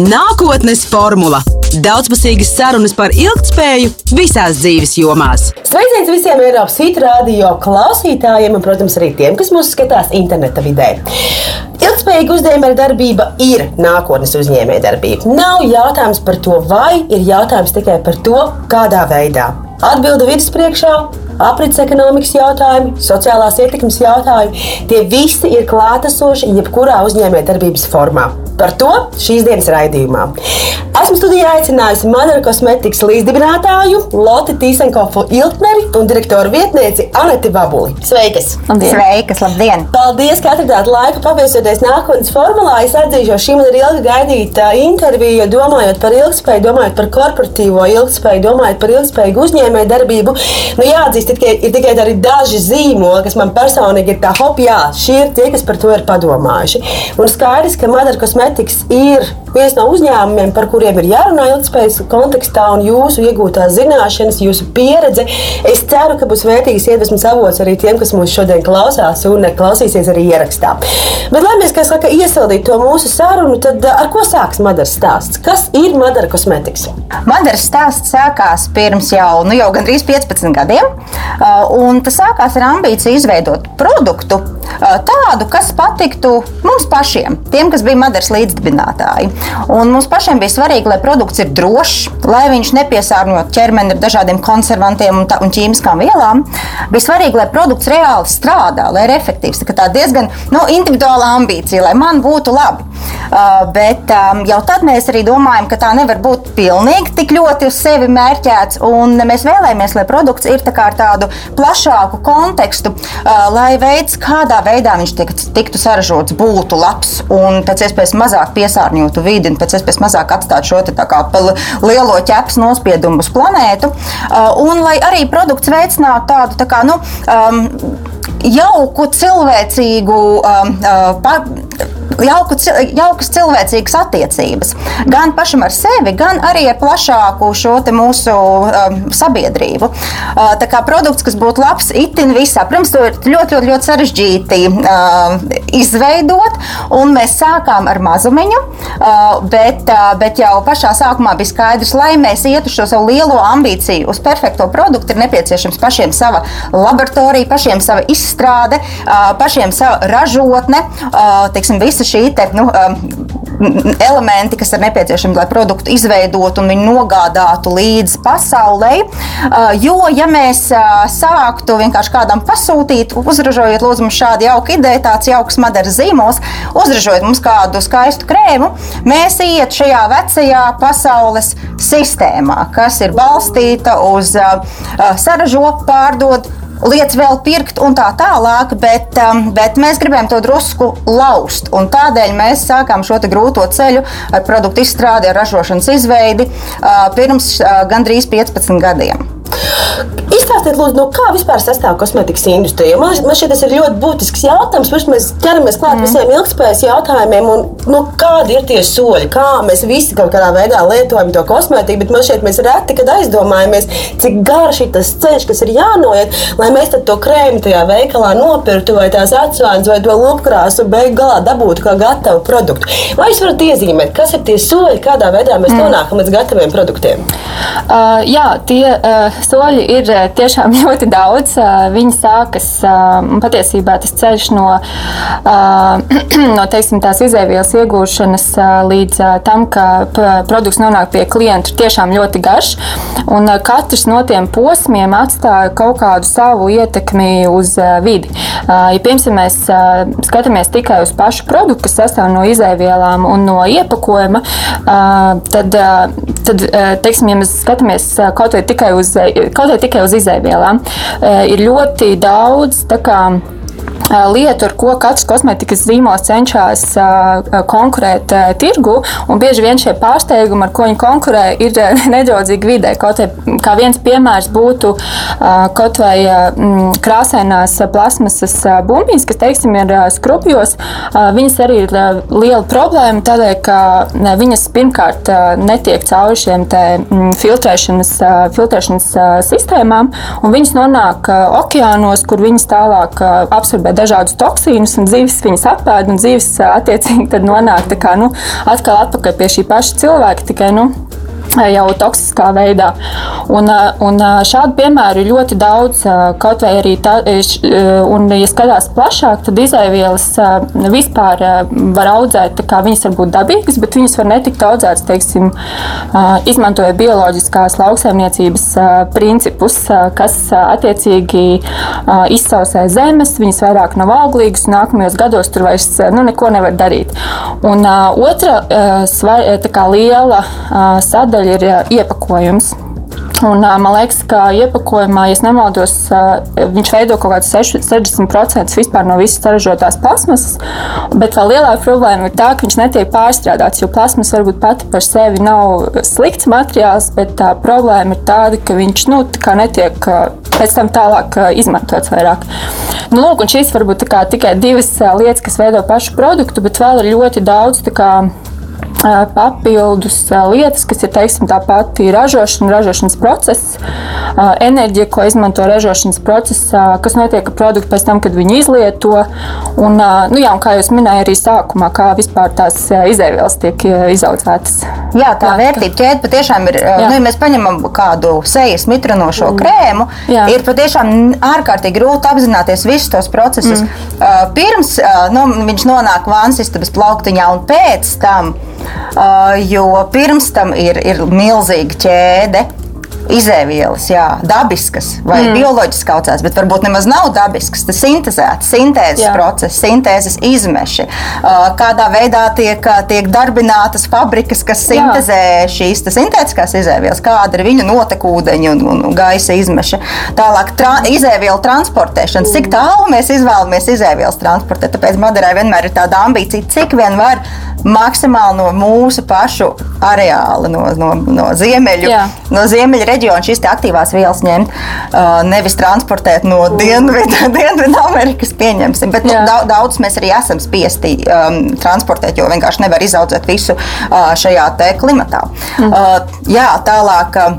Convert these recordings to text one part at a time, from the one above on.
Nākotnes formula - daudzpusīgas sarunas par ilgspēju visās dzīves jomās. Sveiciens visiem Eiropas Hit radio klausītājiem un, protams, arī tiem, kas mūs skatās interneta vidē. Ilgspējīga uzņēmējdarbība ir nākotnes uzņēmējdarbība. Nav jautājums par to, vai ir jautājums tikai par to, kādā veidā. Atbilde vidas priekšā aprits ekonomikas jautājumi, sociālās ietekmes jautājumi. Tie visi ir klātesoši jebkurā uzņēmējdarbības formā. Par to šīs dienas raidījumā. Esmu studijā aicinājusi Madara kosmetikas līdzdibinātāju Lotte Tīsenkofu Iltneri un direktoru vietnieci Aneti Vabuli. Sveikas! Labdien. Sveikas, labdien! Paldies, ka atradāt laiku paviesoties nākotnes formulā. Es atzīšu, šī man ir ilgi gaidīta intervija, jo domājot par ilgspēju, domājot par korporatīvo ilgspēju, domājot par ilgspējīgu uzņēmēju darbību, nu jāatzīst, tikai, ir tikai arī daži zīmoli, kas man personīgi ir tā, hop, jā, šie ir tie, kas par to ir padomājuši. Un skaidrs, ka Madara kosmetikas ir viens no uzņēmumiem, par kuriem ir jārunā ilgspējas kontekstā, un jūsu iegūtās zināšanas, jūsu pieredze. Es ceru, ka būs vērtīgs iedvesmas avots arī tiem, kas mūs šodien klausās un klausīsies arī ierakstā. Bet, lai mēs, kā saka, iesildītu to mūsu sarunu, tad ar ko sāks Madaras stāsts? Kas ir Madara kosmetikas? Madaras stāsts sākās pirms jau, nu, jau gandrīz 15 gadiem, un tas sākās ar ambīciju izveidot produktu tādu, kas patiktu mums pašiem, tiem, kas bija Madaras līdzdibinātāji. Un mums pašiem bija svarīgi, lai produkts ir drošs, lai viņš nepiesārņot ķermeni ar dažādiem konservantiem un, tā, un ķīmiskām vielām. Bija svarīgi, lai produkts reāli strādā, lai ir efektīvs. Tā ir diezgan nu, individuāla ambīcija, lai man būtu labi. Uh, bet um, jau tad mēs arī domājam, ka tā nevar būt pilnīgi tik ļoti uz sevi mērķēts. Mēs vēlamies, lai produkts ir tā ar tādu plašāku kontekstu, uh, lai veids, kādā veidā viņš tiek, tiktu saražots, būtu labs un pēc iespējas mazāk piesārņotu vidi un pēc iespējas mazāk atstāt šo te, kā, lielo ķepas nospiedumu uz planētu. Uh, un lai arī produkts veicinātu tādu tā kā, nu, um, jauku, cilvēcīgu. Um, uh, pa, jauku, jaukas cilvēcīgas attiecības. Gan pašam ar sevi, gan arī ar plašāku šo mūsu um, sabiedrību. Uh, tā kā produkts, kas būtu labs itin visā, protams, to ir ļoti, ļoti, ļoti sarežģīti uh, izveidot. Mēs sākām ar mazumiņu, uh, bet, uh, bet jau pašā sākumā bija skaidrs, lai mēs ietu šo savu lielo ambīciju uz perfekto produktu, ir nepieciešams pašiem sava laboratorija, pašiem sava izstrāde, uh, pašiem sava ražotne. Uh, teiksim, visa šī te, nu, um, elementi, kas ir nepieciešami, lai produktu izveidotu un nogādātu līdz pasaulē. Uh, jo, ja mēs uh, sāktu vienkārši kādam pasūtīt, uzražojot lūdzu, šādu jauku ideju, tāds jauks madaras zīmols, uzražojot mums kādu skaistu krēmu, mēs iet šajā vecajā pasaules sistēmā, kas ir balstīta uz uh, saražo, pārdod, lietas vēl pirkt un tā tālāk, bet, um, bet mēs gribējām to drusku laust. Tādēļ mēs sākām šo grūto ceļu ar produktu izstrādi, ar ražošanas izveidi uh, pirms uh, gandrīz 15 gadiem. Izstāstiet, lūdzu, no kā vispār sastāv kosmetikas industrija. Man, man šķiet, tas ir ļoti būtisks jautājums. Pirms mēs ķeramies klāt mm. visiem ilgspējas jautājumiem, un nu, kādi ir tie soļi, kā mēs visi kaut kādā veidā lietojam to kosmetiku. Bet man šķiet, mēs reti kad aizdomājamies, cik garš ir tas ceļš, kas ir jānoiet, lai mēs to krēmu tajā veikalā nopirktu, vai tās atsvērts, vai to lupkrāsu beig galā dabūtu kā gatavu produktu. Vai jūs varat iezīmēt, kas ir tie soļi, kādā veidā mēs mm. nonākam līdz gataviem produktiem? Uh, jā, tie uh, soļi ir eh, tiešām ļoti daudz. Eh, viņi sākas eh, patiesībā tas ceļš no, no teiksim, tās izēvielas iegūšanas līdz tam, ka produkts nonāk pie klienta, ir tiešām ļoti garš. Un katrs no tiem posmiem atstāja kaut kādu savu ietekmi uz vidi. Ja piemēram mēs skatāmies tikai uz pašu produktu, kas sastāv no izēvielām un no iepakojuma, tad, tad teiksim, ja mēs skatāmies kaut vai tikai uz vai tikai uz izēvielām, eh, ir ļoti daudz lietu, ar ko katrs kosmetikas zīmols cenšas konkurēt tirgu. Bieži vien šie pārsteigumi, ar ko viņi konkurē, ir nedraudzīgi vidē. Kaut kā viens piemērs būtu kaut vai krāsainās plasmasas bumbiņas, kas, teiksim, ir skrupjos. Viņas arī ir liela problēma tādēļ, ka viņas pirmkārt netiek cauri šiem filtrēšanas, filtrēšanas sistēmām, un viņas nonāk okeānos, kur viņas tālāk absorbē dažādus toksīnus, un zivis viņas apēd, un zivis attiecīgi nonāk kā, nu, atkal atpakaļ pie šī paša cilvēka. Tikai, nu, jau toksiskā veidā. Un, un šādu piemēru ir ļoti daudz, kaut vai arī tā, un, ja skatās plašāk, tad izēvielas vispār var audzēt, kā viņas var būt dabīgas, bet viņas var netikt audzētas, teiksim, izmantojot bioloģiskās lauksaimniecības principus, kas attiecīgi izsausē zemes, viņas vairāk nav auglīgas, un nākamajos gados tur vairs nu, neko nevar darīt. Un otra svar, liela sadaļa sadaļa ir iepakojums. Un, man liekas, ka iepakojumā, ja nemaldos, viņš veido kaut kādus 60% vispār no visas saražotās plasmasas. Bet vēl lielāka problēma ir tā, ka viņš netiek pārstrādāts. Jo plasmas varbūt pati par sevi nav slikts materiāls, bet tā problēma ir tāda, ka viņš nu, netiek pēc tam tālāk izmantots vairāk. Nu, lūk, šīs varbūt tikai divas lietas, kas veido pašu produktu, bet vēl ir ļoti daudz. Kā, papildus lietas, kas ir teiksim, tā pati ražošana, ražošanas process, enerģija, ko izmanto ražošanas procesā, kas notiek ar produktu pēc tam, kad viņi izlieto. Un, nu, jā, un kā jūs minējāt, arī sākumā, kā vispār tās izēvielas tiek izaudzētas. Jā, tā jā, vērtība ķēde patiešām ir. Jā. Nu, ja mēs paņemam kādu sejas mitrinošo mm. krēmu, jā. ir patiešām ārkārtīgi grūti apzināties visus tos procesus. Mm. Pirms nu, viņš nonāk vānas istabas plauktiņā un pēc tam jo pirms tam ir, ir milzīga ķēde izēvielas, jā, dabiskas vai mm. bioloģiski kaucētas, bet varbūt nemaz nav dabiskas. Tas sintēzēts, sintēzes jā. process, sintēzes izmeši. Uh, kādā veidā tiek, tiek darbinātas fabrikas, kas sintēzē jā. šīs sintētiskās izēvielas, kāda ir viņu notekūdeņa un, un, un gaisa izmeša. Tālāk, tra, izēvielu transportēšana, cik tālu mēs izvēlamies izēvielas transportēt. Tāpēc Madarai vienmēr ir tāda ambīcija, cik vien var maksimāli no mūsu pašu areāla, no, no, no ziemeļu, Jā. no ziemeļu reģiona šīs aktīvās vielas ņemt, uh, nevis transportēt no Dienvidu, Dienvidu Amerikas. Pieņemsim. Bet nu, daudz mēs arī esam spiesti um, transportēt, jo vienkārši nevar izaudzēt visu uh, šajā klimatā. Mm. Uh, jā, tālāk uh,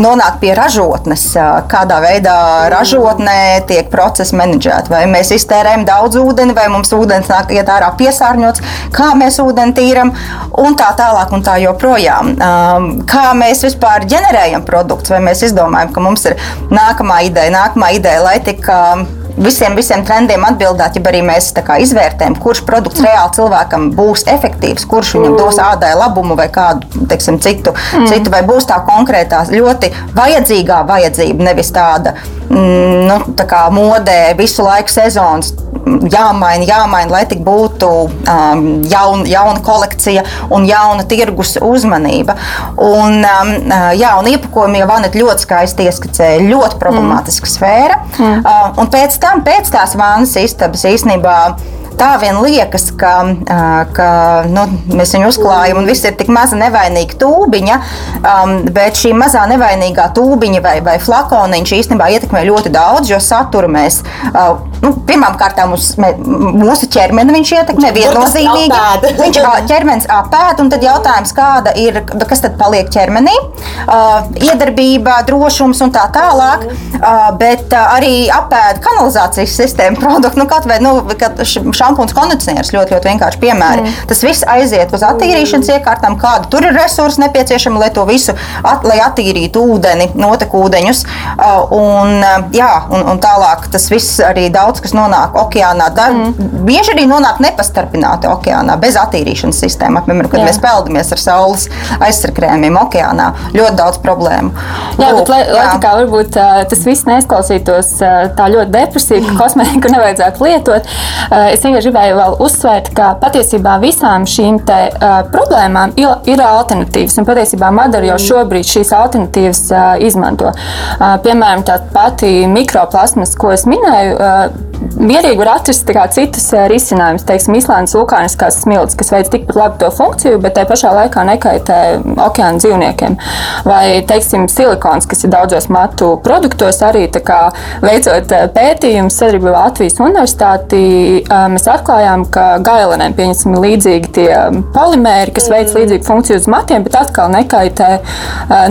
nonāk pie ražotnes, uh, kādā veidā ražotnē tiek procesi menedžēti. Vai mēs iztērējam daudz ūdeni, vai mums ūdens nāk iet ārā piesārņots, kā mēs ūdeni tīram un tā tālāk un tā joprojām. Um, kā mēs vispār ģenerējam produktus, vai mēs izdomājam, ka mums ir nākamā ideja, nākamā ideja, lai tik um, visiem, visiem trendiem atbildēt, ja arī mēs izvērtējam, kurš produkts mm. reāli cilvēkam būs efektīvs, kurš viņam dos ādai labumu vai kādu teiksim, citu, mm. citu, vai būs tā konkrētā, ļoti vajadzīgā vajadzība, nevis tāda, mm, nu, tā kā modē visu laiku sezonas jāmaina, jāmaina, lai tik būtu um, jaun, jauna kolekcija un jauna tirgus uzmanība. Un, um, uh, jā, un iepakojumi jau Vanet ļoti skaisti ieskicēja, ļoti problemātiska mm. sfēra. Mm. Uh, un pēc tam, pēc tās vānas istabas īstenībā tā vien liekas, ka, ka nu, mēs viņu uzklājam un viss ir tik maza nevainīga tūbiņa, um, bet šī mazā nevainīgā tūbiņa vai, vai flakoniņš īstenībā ietekmē ļoti daudz, jo satura mēs. Uh, nu, Pirmkārt, mūs, mūsu ķermeni viņš ietekmē viennozīmīgi. Viņš ķermenis apēd, un tad jautājums, kāda ir, kas tad paliek ķermenī? Uh, iedarbība, drošums un tā tālāk, uh, bet uh, arī apēd kanalizācijas sistēmu produktu, nu, kaut vai nu, šampūns, kondicionieris ļoti, ļoti vienkārši piemēri. Mm. Tas viss aiziet uz attīrīšanas iekārtām, kāda tur ir resursi nepieciešami, lai to visu at, lai attīrītu ūdeni, notekūdeņus. Uh, un, jā, un, un tālāk tas viss arī daudz kas nonāk okeānā. Da, mm. Bieži arī nonāk nepastarpināti okeānā bez attīrīšanas sistēmas. Piemēram, kad jā. mēs peldamies ar saules aizsarkrēmiem okeānā, ļoti daudz problēmu. Jā, Lūk, bet lai, jā. lai kā varbūt tas viss neizklausītos tā ļoti depresīvi, ka kosmētiku nevajadzētu lietot, es vienkārši gribēju vēl uzsvērt, ka patiesībā visām šīm te, problēmām ir, alternatīvas. Un patiesībā Madara jau šobrīd šīs alternatīvas izmanto. Piemēram, tā pati mikroplasmas, ko es minēju. Mierīgi var atrast citus risinājumus. Teiksim, Islandes vulkāniskās smilts, kas veic tikpat labi to funkciju, bet tajā pašā laikā nekaitē okeāna dzīvniekiem. Vai, teiksim, silikons, kas ir daudzos matu produktos, arī kā, veicot pētījumus sadarbībā ar Latvijas universitāti, mēs atklājām, ka gailenēm pieņemsim līdzīgi tie polimēri, kas veic mm. līdzīgu funkciju uz matiem, bet atkal nekaitē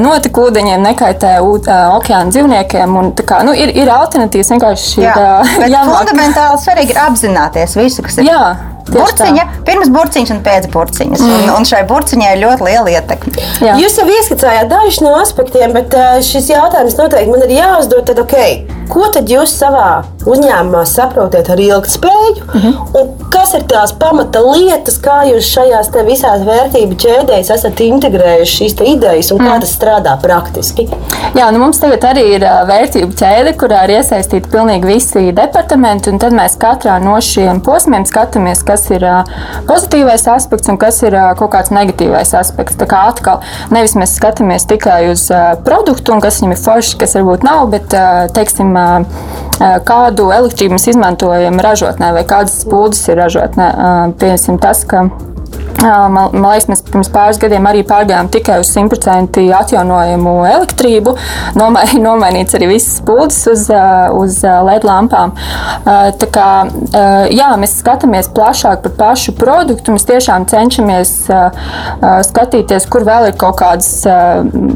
notekūdeņiem, nekaitē okeāna dzīvniekiem. Un, kā, nu, ir, ir alternatīvas vienkārši. Jā, jā, fundamentāli svarīgi ir apzināties visu, kas ir. Jā. Burciņa, pirms burciņas un pēc burciņas. Mm. Un, un šai burciņai ir ļoti liela ietekme. Jā. Jūs jau ieskicējāt dažus no aspektiem, bet ā, šis jautājums noteikti man ir jāuzdod. Tad, okay, ko tad jūs savā uzņēmumā saprotat ar ilgspēju? Mhm. -hmm. Kas ir tās pamata lietas, kā jūs šajās visās vērtību ķēdēs esat integrējuši šīs idejas un kā tas strādā praktiski? Jā, nu mums tagad arī ir vērtību ķēde, kurā ir iesaistīti pilnīgi visi departamenti. un Tad mēs katrā no šiem posmiem skatāmies, kas ir pozitīvais aspekts un kas ir kaut kāds negatīvais aspekts. Tā kā atkal nevis mēs skatāmies tikai uz produktu un kas viņam ir forši, kas varbūt nav, bet teiksim, Um. Kādu elektrību mēs izmantojam ražotnē vai kādas spūdes ir ražotnē. Piemēram, tas, ka Man, man liekas, mēs pirms pāris gadiem arī pārgājām tikai uz 100% atjaunojamu elektrību. Nomai, nomainīts arī visas spūdes uz, uz LED lampām. Tā kā, jā, mēs skatāmies plašāk par pašu produktu. Mēs tiešām cenšamies skatīties, kur vēl ir kaut kādas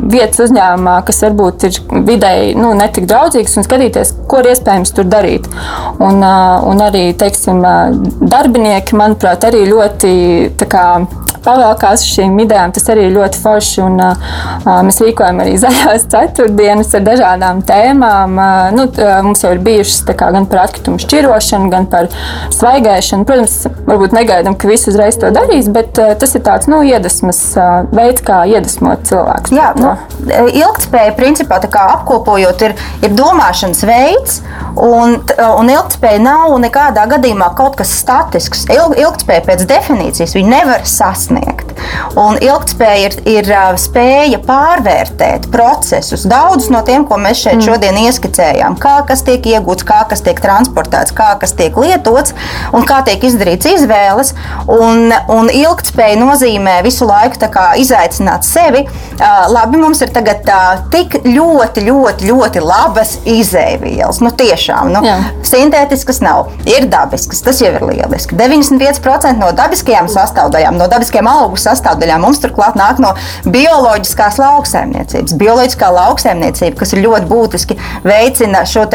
vietas uzņēmumā, kas varbūt ir vidēji nu, netik draudzīgas, un skatīties, ko ir iespējams tur darīt. Un, un arī, teiksim, darbinieki, manuprāt, arī ļoti kā, pavēlkās šīm idejām. Tas arī ļoti forši. Un, uh, mēs rīkojam arī zaļās ceturtdienas ar dažādām tēmām. Uh, nu, mums jau ir bijušas kā, gan par atkritumu šķirošanu, gan par svaigēšanu. Protams, varbūt negaidām, ka visi uzreiz to darīs, bet uh, tas ir tāds nu, iedvesmas uh, veids, kā iedvesmot cilvēkus. Jā, nu, ilgspēja, principā, apkopojot, ir, ir domāšanas veids, un, un ilgspēja nav nekādā gadījumā kaut kas statisks. Ilg, ilgspēja pēc definīcijas nevar sasniegt. Un ilgspēja ir, ir spēja pārvērtēt procesus. Daudzus no tiem, ko mēs šeit šodien ieskicējām, kā kas tiek iegūts, kā kas tiek transportēts, kā kas tiek lietots un kā tiek izdarīts izvēles. Un, un ilgspēja nozīmē visu laiku izaicināt sevi. Labi, mums ir tagad tik ļoti, ļoti, ļoti labas izēvielas. Nu, tiešām, nu, Jā. sintētiskas nav, ir dabiskas. Tas jau ir lieliski. 95% no dabiskajām sastāvdaļām, no dabiskajām augu sastāvdaļām mums turklāt nāk no bioloģiskās lauksaimniecības. Bioloģiskā lauksaimniecība, kas ir ļoti būtiski, veicina šo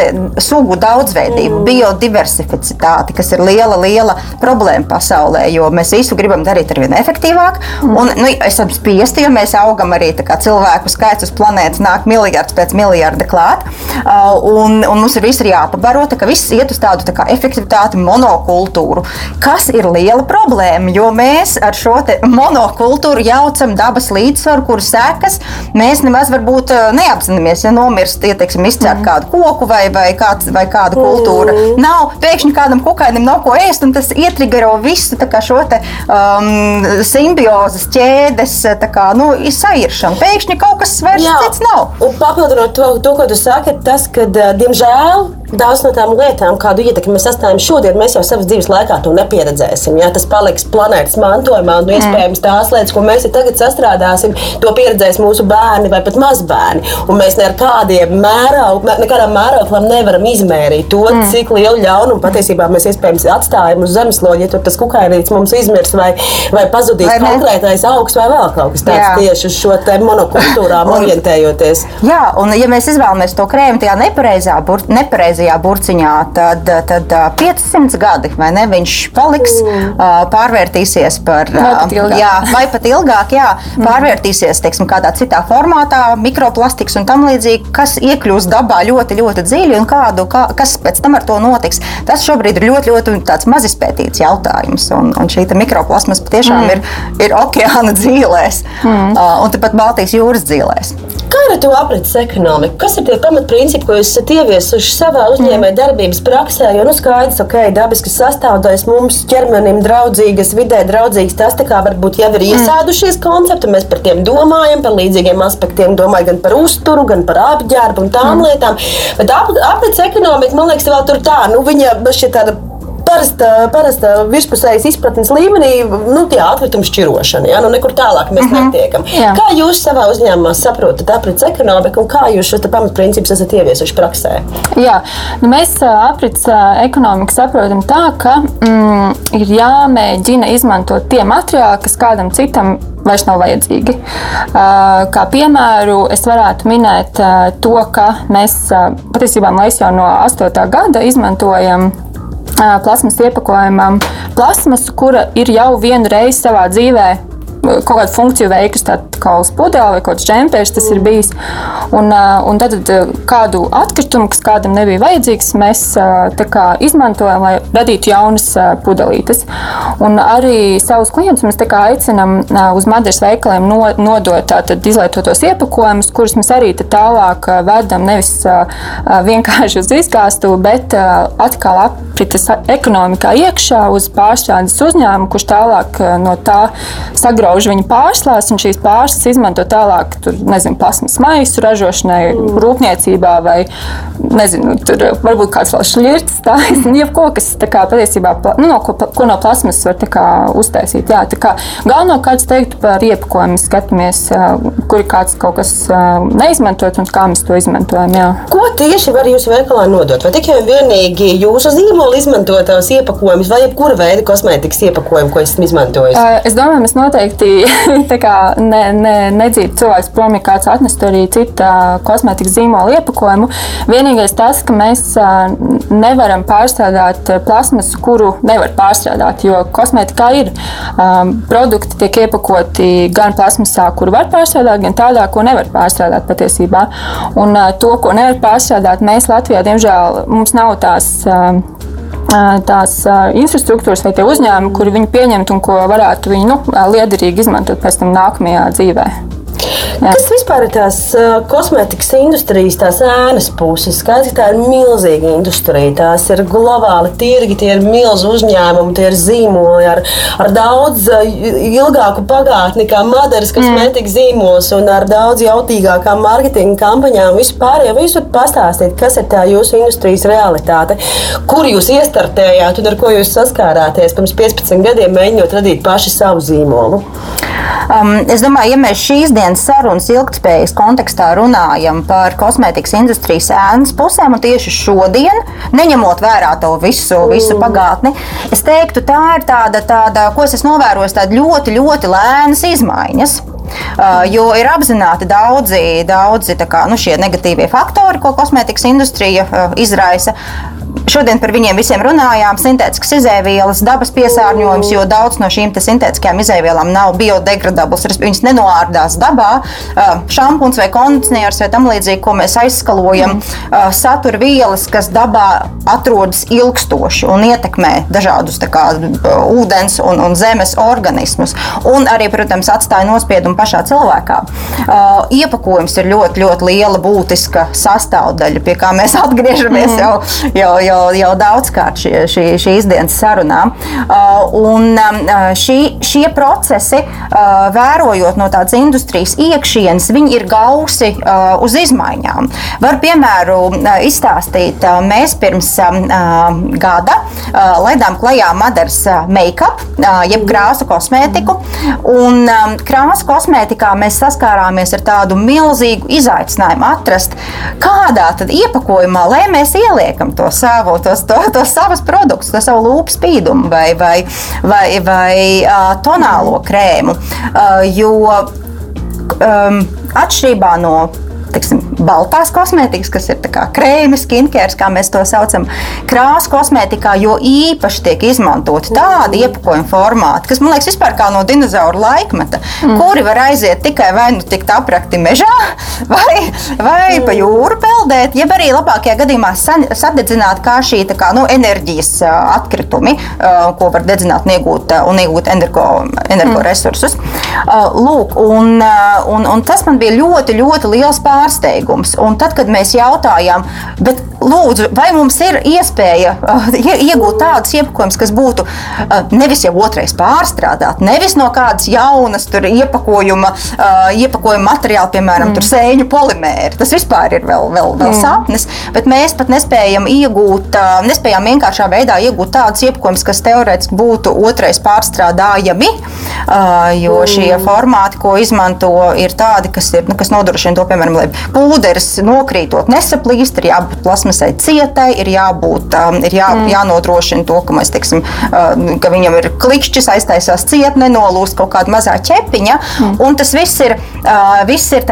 sugu daudzveidību, biodiversitāti, kas ir liela, liela problēma pasaulē, jo mēs visu gribam darīt ar vien efektīvāk. Un, nu, esam spiesti, jo mēs augam arī kā cilvēku skaits uz planētas nāk miljards pēc miljarda klāt. Uh, un, un mums ir viss ir jāpabaro, tā ka viss iet uz tādu tā kā efektivitāti, monokultūru, kas ir liela problēma, jo mēs ar šo monokultūru jaucam dabas līdzsvaru, kuru sekas mēs nemaz varbūt uh, neapzināmies. Ja nomirst, ja, teiksim, izcērt kādu koku vai, vai, kāds, vai kādu kultūru, nav pēkšņi kādam kukainim nav ko ēst, un tas ietrigero visu šo te, um, simbiozes ķēdes tā kā, nu, sairšanu. Pēkšņi kaut kas vairs cits nav. Un papildinot to, to, ko tu saki, tas, ka, ā, diemžēl, daudz no tām lietām, kādu ietekmi mēs sastājam šodien, mēs jau savas dzīves laikā to nepieredzēsim. Jā, tas paliks planētas mantojumā, un iespējams tās lietas, ko mēs tagad sastrādāsim, to pieredzēs mūsu bērni vai pat mazbērni. Un mēs ne ar kādiem mēraukliem, mērauklām nevaram izmērīt to, mm. cik lielu ļaunumu patiesībā mēs iespējams atstājam uz zemeslodes, ja tur tas kukainītis mums izmirs vai, vai pazudīs Vai ne? konkrētais augs vai vēl kaut kas tāds Jā. tieši uz šo monokultūrām orientējoties. Jā, un ja mēs izvēlamies to krēmu tajā nepareizā, bur, nepareizajā burciņā, tad, tad ā, 500 gadi ne, viņš paliks, pārvērtīsies par pat ilgāk. jā, vai pat ilgāk, jā, pārvērtīsies teiksim, kādā citā formātā, mikroplastikas un tam līdzīgi, kas iekļūst dabā ļoti, ļoti dziļi un kādu, kā, kas pēc tam ar to notiks. Tas šobrīd ir ļoti, ļoti maz izpētīts jautājums. Un, un šī mikroplasmas patiešām mm. ir, ir okeāna dzīvēs mm. un tepat Baltijas jūras dzīvēs. Kā ar to aprits ekonomiku? Kas ir tie pamatprincipi, ko jūs esat ieviesuši savā uzņēmējdarbības darbības praksē? Jo, nu, skaidrs, ka okay, dabiskas sastāvdaļas mums ķermenim draudzīgas, vidē draudzīgas, tas tā kā varbūt jau ir iesēdušies koncepti, mēs par tiem domājam, par līdzīgiem aspektiem, domājam gan par uzturu, gan par apģērbu un tām lietām. Bet ap, aprits ekonomika, man liekas, vēl tur tā, nu, viņa šķiet tāda parasta, parasta virspusējas izpratnes līmenī, nu, tā atkrituma šķirošana. Ja? Nu, nekur tālāk mēs uh -huh. netiekam. Jā. Kā jūs savā uzņēmumā saprotat aprits ekonomiku un kā jūs te pamatprincipus esat ieviesuši praksē? Jā, nu mēs aprits ekonomiku saprotam tā, ka mm, ir jāmēģina izmantot tie materiāli, kas kādam citam vairs nav vajadzīgi. Kā piemēru es varētu minēt to, ka mēs patiesībā mēs jau no 8. gada izmantojam plasmas iepakojumam. Plasmasu, kura ir jau vienu reizi savā dzīvē kaut kādu funkciju veikusi, uz pudeles vai kaut kāds džempērs tas ir bijis. Un, un tad kādu atkritumu, kas kādam nebija vajadzīgs, mēs kā, izmantojam, lai radītu jaunas pudelītes. Un arī savus klientus mēs aicinām uz Madaras veikaliem nodot tātad, izlietotos iepakojumus, kurus mēs arī tālāk vedam nevis vienkārši uz izgāstu, bet atkal aprites ekonomikā iekšā uz pārstrādes uzņēmumu, kurš tālāk no tā sagrauj grauž viņa pārslās, un šīs pārslas izmanto tālāk, tur, nezinu, plasmas maisu ražošanai, rūpniecībā vai, nezinu, tur varbūt kāds vēl šļirts, tā, jebko, kas tā kā patiesībā, nu, no, ko, ko no plasmas var tā kā uztaisīt. Jā, tā kā galvenokārt teiktu par iepakojumu skatāmies, kur ir kāds kaut kas neizmantot un kā mēs to izmantojam. Jā. Ko tieši var jūsu veikalā nodot? Vai tikai un vienīgi jūsu zīmola izmantotās iepakojumus vai jebkura veida kosmētikas iepakojumu, ko esat izmantojis? Es domāju, mēs noteikti noteikti ne, ne, nedzītu cilvēks prom, ja kāds atnestu arī citu kosmētikas zīmola iepakojumu. Vienīgais tas, ka mēs nevaram pārstrādāt plasmasu, kuru nevar pārstrādāt, jo kosmētikā ir um, produkti, tiek iepakoti gan plasmasā, kuru var pārstrādāt, gan tādā, ko nevar pārstrādāt patiesībā. Un uh, to, ko nevar pārstrādāt, mēs Latvijā, diemžēl, mums nav tās. Uh, tās infrastruktūras vai tie uzņēmumi, kuri viņu pieņemt un ko varētu viņi nu, liederīgi izmantot pēc tam nākamajā dzīvē. Jā. Kas vispār ir tās kosmētikas industrijas, tās ēnas puses? Skaidrs, ka tā ir milzīga industrija. Tās ir globāli tirgi, tie ir milzu uzņēmumi, tie ir zīmoli ar, ar daudz ilgāku pagātni kā Madaras kosmētikas mm. zīmols un ar daudz jautīgākām mārketinga kampaņām. Vispār jau visur pastāstīt, kas ir tā jūsu industrijas realitāte, kur jūs iestartējāt un ar ko jūs saskārāties pirms 15 gadiem, mēģinot radīt paši savu zīmolu. Um, es domāju, ja mēs šīs dienas sarunas ilgspējas kontekstā runājam par kosmētikas industrijas ēnas pusēm, un tieši šodien, neņemot vērā to visu, visu pagātni, es teiktu, tā ir tāda, tāda ko es esmu novērojis, tāda ļoti, ļoti lēnas izmaiņas. Uh, jo ir apzināti daudzi, daudzi kā, nu, negatīvie faktori, ko kosmētikas industrija uh, izraisa. Šodien par viņiem visiem runājām. Sintētiskas izēvielas, dabas piesārņojums, jo daudz no šīm sintētiskajām izēvielām nav biodegradablas, viņas nenoārdās dabā. Šampūns vai kondicionieris vai tam līdzīgi, ko mēs aizskalojam, mm. satur vielas, kas dabā atrodas ilgstoši un ietekmē dažādus kā, ūdens un, un zemes organismus. Un arī, protams, atstāja nospiedumu pašā cilvēkā. Iepakojums ir ļoti, ļoti liela būtiska sastāvdaļa, pie kā mēs atgriežamies mm. jau, jau jau, jau daudzkārt šie, šī, šīs dienas sarunā. Uh, un uh, šī, šie procesi, uh, vērojot no tādas industrijas iekšienes, viņi ir gausi uz izmaiņām. Var piemēru izstāstīt, mēs pirms um, gada laidām klajā Madaras make-up, jeb krāsu kosmētiku. Un um, krāsu kosmētikā mēs saskārāmies ar tādu milzīgu izaicinājumu atrast, kādā iepakojumā, lai mēs ieliekam to savu savu, tos, to, tos savus produktus, to savu lūpu spīdumu vai, vai, vai, vai uh, tonālo krēmu. Uh, jo um, atšķirībā no tiksim, baltās kosmētikas, kas ir krēmi, skincare, kā mēs to saucam, krāsa kosmētikā, jo īpaši tiek izmantoti tādi iepakojuma formāti, kas man liekas vispār kā no dinozauru laikmeta, mm. kuri var aiziet tikai vai nu tikt aprakti mežā, vai, vai mm. pa jūru peldēt, jeb arī labākajā gadījumā sadedzināt kā šī kā, nu, enerģijas atkritumi, ko var dedzināt un iegūt, un iegūt energo, energoresursus. Mm. Lūk, un, un, un tas man bija ļoti, ļoti liels pārējums pārsteigums. Un tad, kad mēs jautājām, bet lūdzu, vai mums ir iespēja uh, iegūt tādus iepakojumus, kas būtu uh, nevis jau otrais pārstrādāt, nevis no kādas jaunas iepakojuma, uh, iepakojuma materiāla, piemēram, mm. sēņu polimēra. Tas vispār ir vēl, vēl, vēl mm. sapnis, bet mēs pat nespējam iegūt, nespējām vienkāršā veidā iegūt tādus iepakojumus, kas teorētiski būtu otrais pārstrādājami, jo mm. šie formāti, ko izmanto, ir tādi, kas, ir, nu, kas nodrošina to, piemēram, lai pūderis nokrītot nesaplīst, ir jābūt plasmasai cietai, ir jābūt, um, ir jā, mm. jānodrošina to, ka, mēs, teiksim, uh, ka viņam ir klikšķis, aiztaisās ciet, nenolūst kaut kāda mazā ķepiņa. Mm. Un tas viss ir, uh, viss ir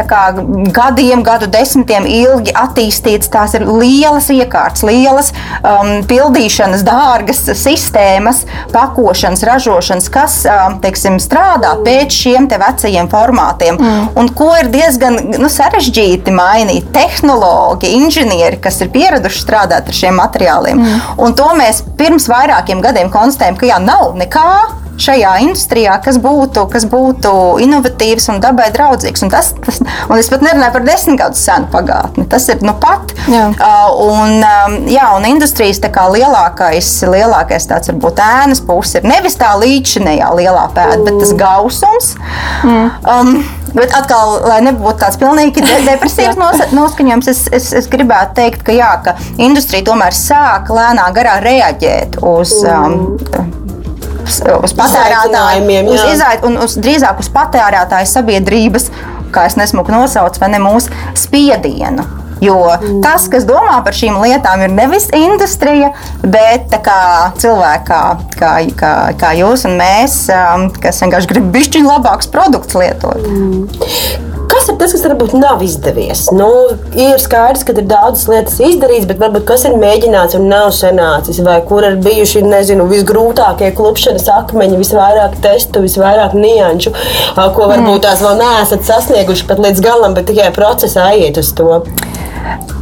gadiem, gadu desmitiem ilgi attīstīts. Tās ir lielas iekārtas, lielas um, pildīšanas, dārgas sistēmas, pakošanas, ražošanas, kas um, teiksim, strādā pēc šiem vecajiem formātiem. Mm. Un ko ir diezgan nu, sarežģīti mainīt. Tehnoloģi, inženieri, kas ir pieraduši strādāt ar šiem materiāliem. Mm. Un to mēs pirms vairākiem gadiem konstatējam, ka jā, nav nekā šajā industrijā, kas būtu, kas būtu inovatīvs un dabai draudzīgs. Un, tas, tas, un es pat nerunāju par desmit gadu senu pagātni. Tas ir nu pat. Jā. Uh, un, um, jā, un industrijas lielākais, lielākais tāds varbūt ēnas puse ir nevis tā līdzinējā lielā pēda, bet tas gausums. Mm. Um, Bet atkal, lai nebūtu tāds pilnīgi de depresīvs noskaņojums, es, es, es gribētu teikt, ka, jā, ka industrija tomēr sāk lēnā garā reaģēt uz. Um, uz patērētājiem, uz izait, un uz, drīzāk uz patērētāju sabiedrības, kā es nesmuku nosaucu, vai ne mūsu spiedienu. Jo mm. tas, kas domā par šīm lietām, ir nevis industrija, bet kā cilvēki, kā, kā, kā, kā jūs un mēs, um, kas vienkārši grib bišķiņu labākus produktus lietot. Mm. Kas ir tas, kas varbūt nav izdevies? Nu, ir skaidrs, ka ir daudzas lietas izdarītas, bet varbūt kas ir mēģināts un nav sanācis, vai kur ir bijuši nezinu, visgrūtākie klupšanas akmeņi, visvairāk testu, visvairāk nianšu, ko varbūt tās vēl neesat sasnieguši pat līdz galam, bet tikai procesā iet uz to.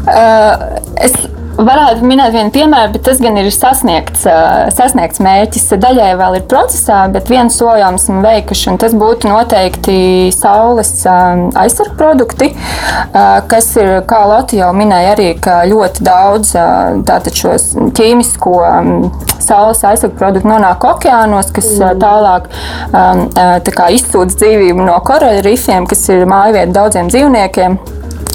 Uh, es Varētu minēt vienu piemēru, bet tas gan ir sasniegts, sasniegts mērķis. Daļai vēl ir procesā, bet viens solījums esam veikuši, un tas būtu noteikti saules aizsargu produkti, kas ir, kā Latvija jau minēja, arī ļoti daudz šos ķīmisko saules aizsargu produktu nonāk okeānos, kas mm. tālāk tā izsūdz dzīvību no koraļrifiem, kas ir mājvieta daudziem dzīvniekiem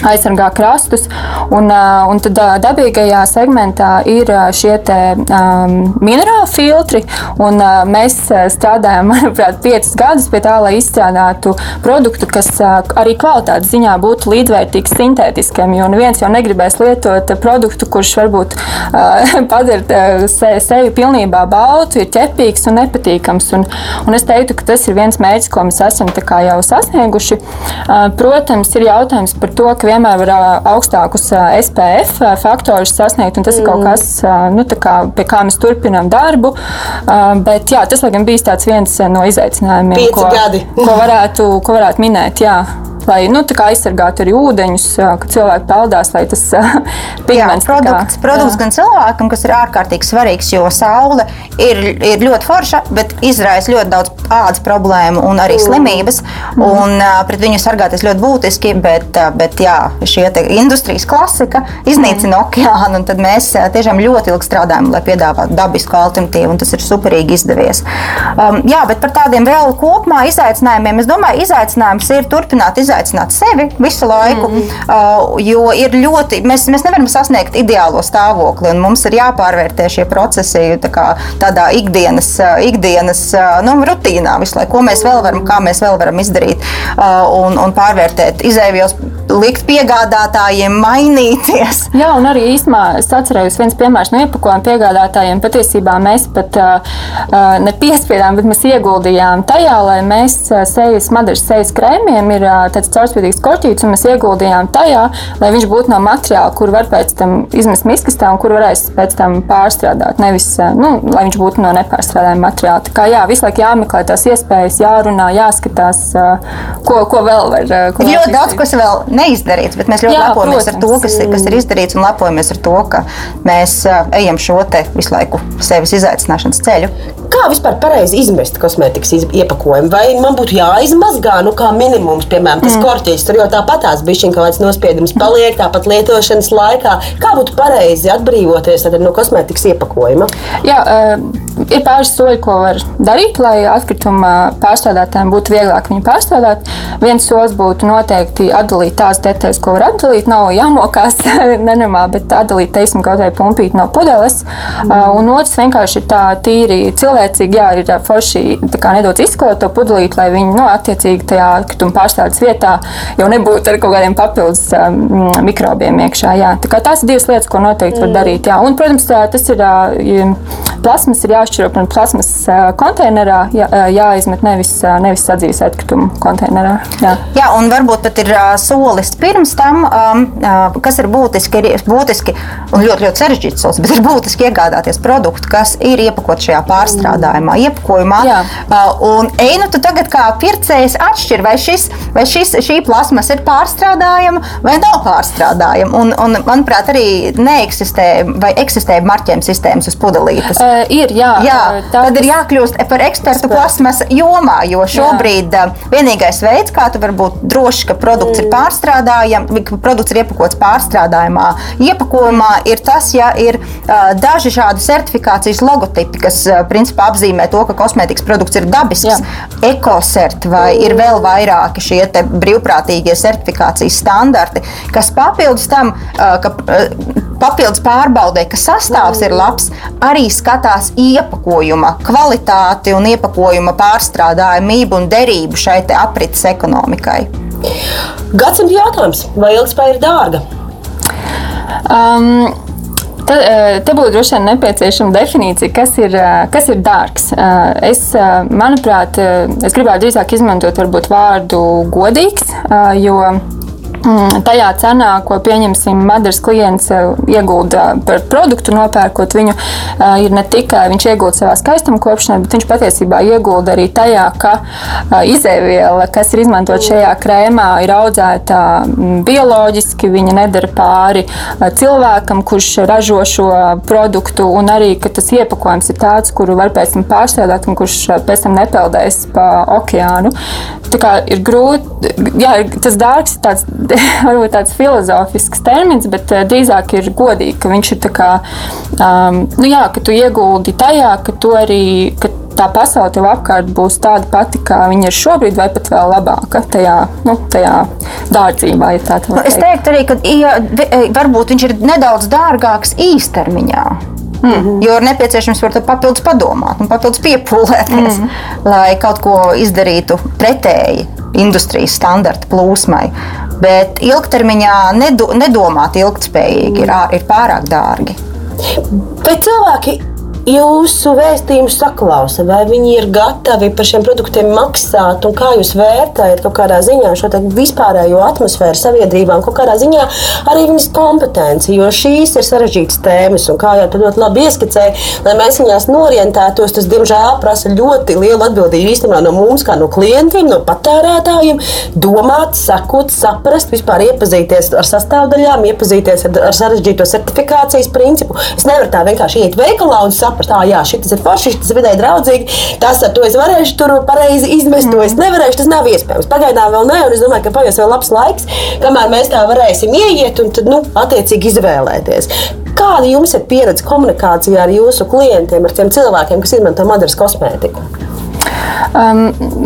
aizsargā krastus. Un, un tad dabīgajā segmentā ir šie te, um, minerālu filtri. Un, uh, mēs strādājam, manuprāt, piecus gadus pie tā, lai izstrādātu produktu, kas uh, arī kvalitātes ziņā būtu līdzvērtīgs sintētiskiem. Jo neviens jau negribēs lietot produktu, kurš varbūt uh, padara se, sevi pilnībā baltu, ir ķepīgs un nepatīkams. Un, un es teiktu, ka tas ir viens mērķis, ko mēs esam jau sasnieguši. Uh, protams, ir jautājums par to, vienmēr var augstākus SPF faktorus sasniegt, un tas mm. ir kaut mm. kas, nu, kā, pie kā mēs turpinām darbu. Bet jā, tas, laikam, bija viens no izaicinājumiem, ko, ko, varētu, ko varētu minēt. Jā lai nu, aizsargātu arī ūdeņus, ka cilvēki peldās, lai tas pigments jā, produkts, kā, produkts jā. gan cilvēkam, kas ir ārkārtīgi svarīgs, jo saule ir, ir ļoti forša, bet izraisa ļoti daudz ādas problēmu un arī mm. slimības. Mm. Un, pret viņu sargāties ļoti būtiski, bet, bet jā, šie industrijas klasika iznīcina mm. okeānu, tad mēs tiešām ļoti ilgi strādājam, lai piedāvātu dabisku alternatīvu, un tas ir superīgi izdevies. Um, jā, bet par tādiem vēl kopumā izaicinājumiem, es domāju, izaicinājums ir turpināt izaicināt izaicināt sevi visu laiku, mm. uh, jo ir ļoti, mēs, mēs nevaram sasniegt ideālo stāvokli, un mums ir jāpārvērtē šie procesi tā kā, tādā ikdienas, uh, ikdienas uh, nu, rutīnā visu laiku, ko mēs vēl varam, kā mēs vēl varam izdarīt un, un pārvērtēt izēvielas, likt piegādātājiem mainīties. Jā, un arī īstenībā es atcerējos viens piemērs no iepakojuma piegādātājiem. Patiesībā mēs pat uh, nepiespiedām, bet mēs ieguldījām tajā, lai mēs sejas, madaras sejas krēmiem ir tāds caurspīdīgs korķītis, un mēs ieguldījām tajā, lai viņš būtu no materiāla, kur var pēc tam izmest miskastā un kur varēs pēc tam pārstrādāt. Nevis, eh, nu, lai viņš būtu no nepārstrādājuma materiāla. Tā kā jā, visu laiku jāmeklē tās iespējas, jārunā, jāskatās, eh, ko, ko vēl var. Eh, ko ir ļoti daudz, kas vēl neizdarīts, bet mēs ļoti jā, lepojamies protams. ar to, kas, kas ir izdarīts, un lepojamies ar to, ka mēs ejam šo te visu laiku sevis izaicināšanas ceļu. Kā vispār pareizi izmest kosmētikas iepakojumu? Vai man būtu jāizmazgā, nu, kā minimums, piemēram, tas mm. korķis? Tur jau tāpatās bija kaut kāds nospiedums, paliek tāpat lietošanas laikā. Kā būtu pareizi atbrīvoties no kosmētikas iepakojuma? Jā, uh, ir pāris soļi, ko var darīt, lai atkrituma pārstrādātājiem būtu vieglāk viņu pārstrādāt. Viens solis būtu noteikti atdalīt tās detaļas, ko var atdalīt. Nav jāmokās nenormāli, bet atdalīt, teiksim, kaut vai pumpīt no pudeles. Mm. Uh, un otrs vienkārši ir tā tīri cilvēcīgi, jā, ir forši nedaudz izkolot to pudelīti, lai viņi, nu, attiecīgi tajā atkrituma pārstādes vietā vietā jau nebūtu ar kaut kādiem papildus um, mikrobiem iekšā. Jā. Tā kā tās ir divas lietas, ko noteikti mm. var darīt. Jā. Un, protams, tas ir plasmas ir jāšķiro no plasmas konteinerā, jā, jāizmet nevis, nevis sadzīves atkritumu konteinerā. Jā. jā, un varbūt pat ir solis pirms tam, um, kas ir būtiski, ir būtiski un ļoti, ļoti sarežģīts solis, bet ir būtiski iegādāties produktu, kas ir iepakot šajā pārstrādājumā, iepakojumā. Jā. Un ej, nu tu tagad kā pircējs atšķir, vai, šis, vai šis, šī plasmas ir pārstrādājama vai nav pārstrādājama. Un, un, manuprāt, arī neeksistē vai eksistē marķējuma sistēmas uz pudelītes. Uh, ir, jā. jā tā, tad ir jākļūst par ekspertu plasmas jomā, jo šobrīd jā. vienīgais veids, kā tu vari būt drošs, ka produkts mm. ir pārstrādājams, ka produkts ir iepakots pārstrādājumā, iepakojumā, ir tas, ja ir uh, daži šādi certifikācijas logotipi, kas uh, principā apzīmē to, ka kosmētikas produkts ir dabisks, ekosert vai ir vēl vairāki šie brīvprātīgie certifikācijas standarti, kas papildus tam, ka papildus pārbaudē, ka sastāvs ir labs, arī skatās iepakojuma kvalitāti un iepakojuma pārstrādājumību un derību šai aprits ekonomikai. Gadsimta jautājums, vai ilgspēja ir dārga? Um, Te, te būtu droši vien nepieciešama definīcija, kas ir, kas ir dārgs. Es, manuprāt, es gribētu drīzāk izmantot varbūt vārdu godīgs, jo tajā cenā, ko pieņemsim, Madaras klients eh, iegulda par produktu, nopērkot viņu, eh, ir ne tikai viņš iegulda savā skaistuma kopšanā, bet viņš patiesībā iegulda arī tajā, ka eh, izēviela, kas ir izmantot šajā krēmā, ir audzēta mm, bioloģiski, viņa nedara pāri cilvēkam, kurš ražo šo produktu, un arī, ka tas iepakojums ir tāds, kuru var pēc tam pārstrādāt un kurš pēc tam nepeldēs pa okeānu. Tā kā ir grūti, jā, tas dārgs ir tāds varbūt tāds filozofisks termins, bet uh, drīzāk ir godīgi, ka viņš ir tā kā, um, nu jā, ka tu ieguldi tajā, ka tu arī, ka tā pasaule tev apkārt būs tāda pati, kā viņa ir šobrīd, vai pat vēl labāka tajā, nu, tajā dārdzībā. Ja tā nu, es teiktu arī, ka ja, e, varbūt viņš ir nedaudz dārgāks īstermiņā. Mm -hmm. Jo ir nepieciešams par to papildus padomāt un papildus piepūlēties, mm -hmm. lai kaut ko izdarītu pretēji industrijas standarta plūsmai. Bet ilgtermiņā nedo, nedomāt ilgspējīgi ir, ir pārāk dārgi. Bet cilvēki jūsu vēstījumu saklausa, vai viņi ir gatavi par šiem produktiem maksāt, un kā jūs vērtējat kaut kādā ziņā šo vispārējo atmosfēru sabiedrībām, kaut kādā ziņā arī viņas kompetenci, jo šīs ir sarežģītas tēmas, un kā jau tu ļoti labi ieskicēji, lai mēs viņās norientētos, tas diemžēl prasa ļoti lielu atbildību īstenībā no mums, kā no klientiem, no patērētājiem, domāt, sakot, saprast, vispār iepazīties ar sastāvdaļām, iepazīties ar, ar sarežģīto certifikācijas principu. Es nevaru tā vienkārši iet veikalā un saprast, saprast, ah, jā, šis ir forši, šis ir vidēji draudzīgi. Tas ar to es varēšu tur pareizi izmest, to es nevarēšu. Tas nav iespējams. Pagaidām vēl ne, un es domāju, ka paies vēl labs laiks, kamēr mēs tā varēsim ieiet un tad, nu, attiecīgi izvēlēties. Kāda jums ir pieredze komunikācijā ar jūsu klientiem, ar tiem cilvēkiem, kas izmanto Madaras kosmētiku? Um,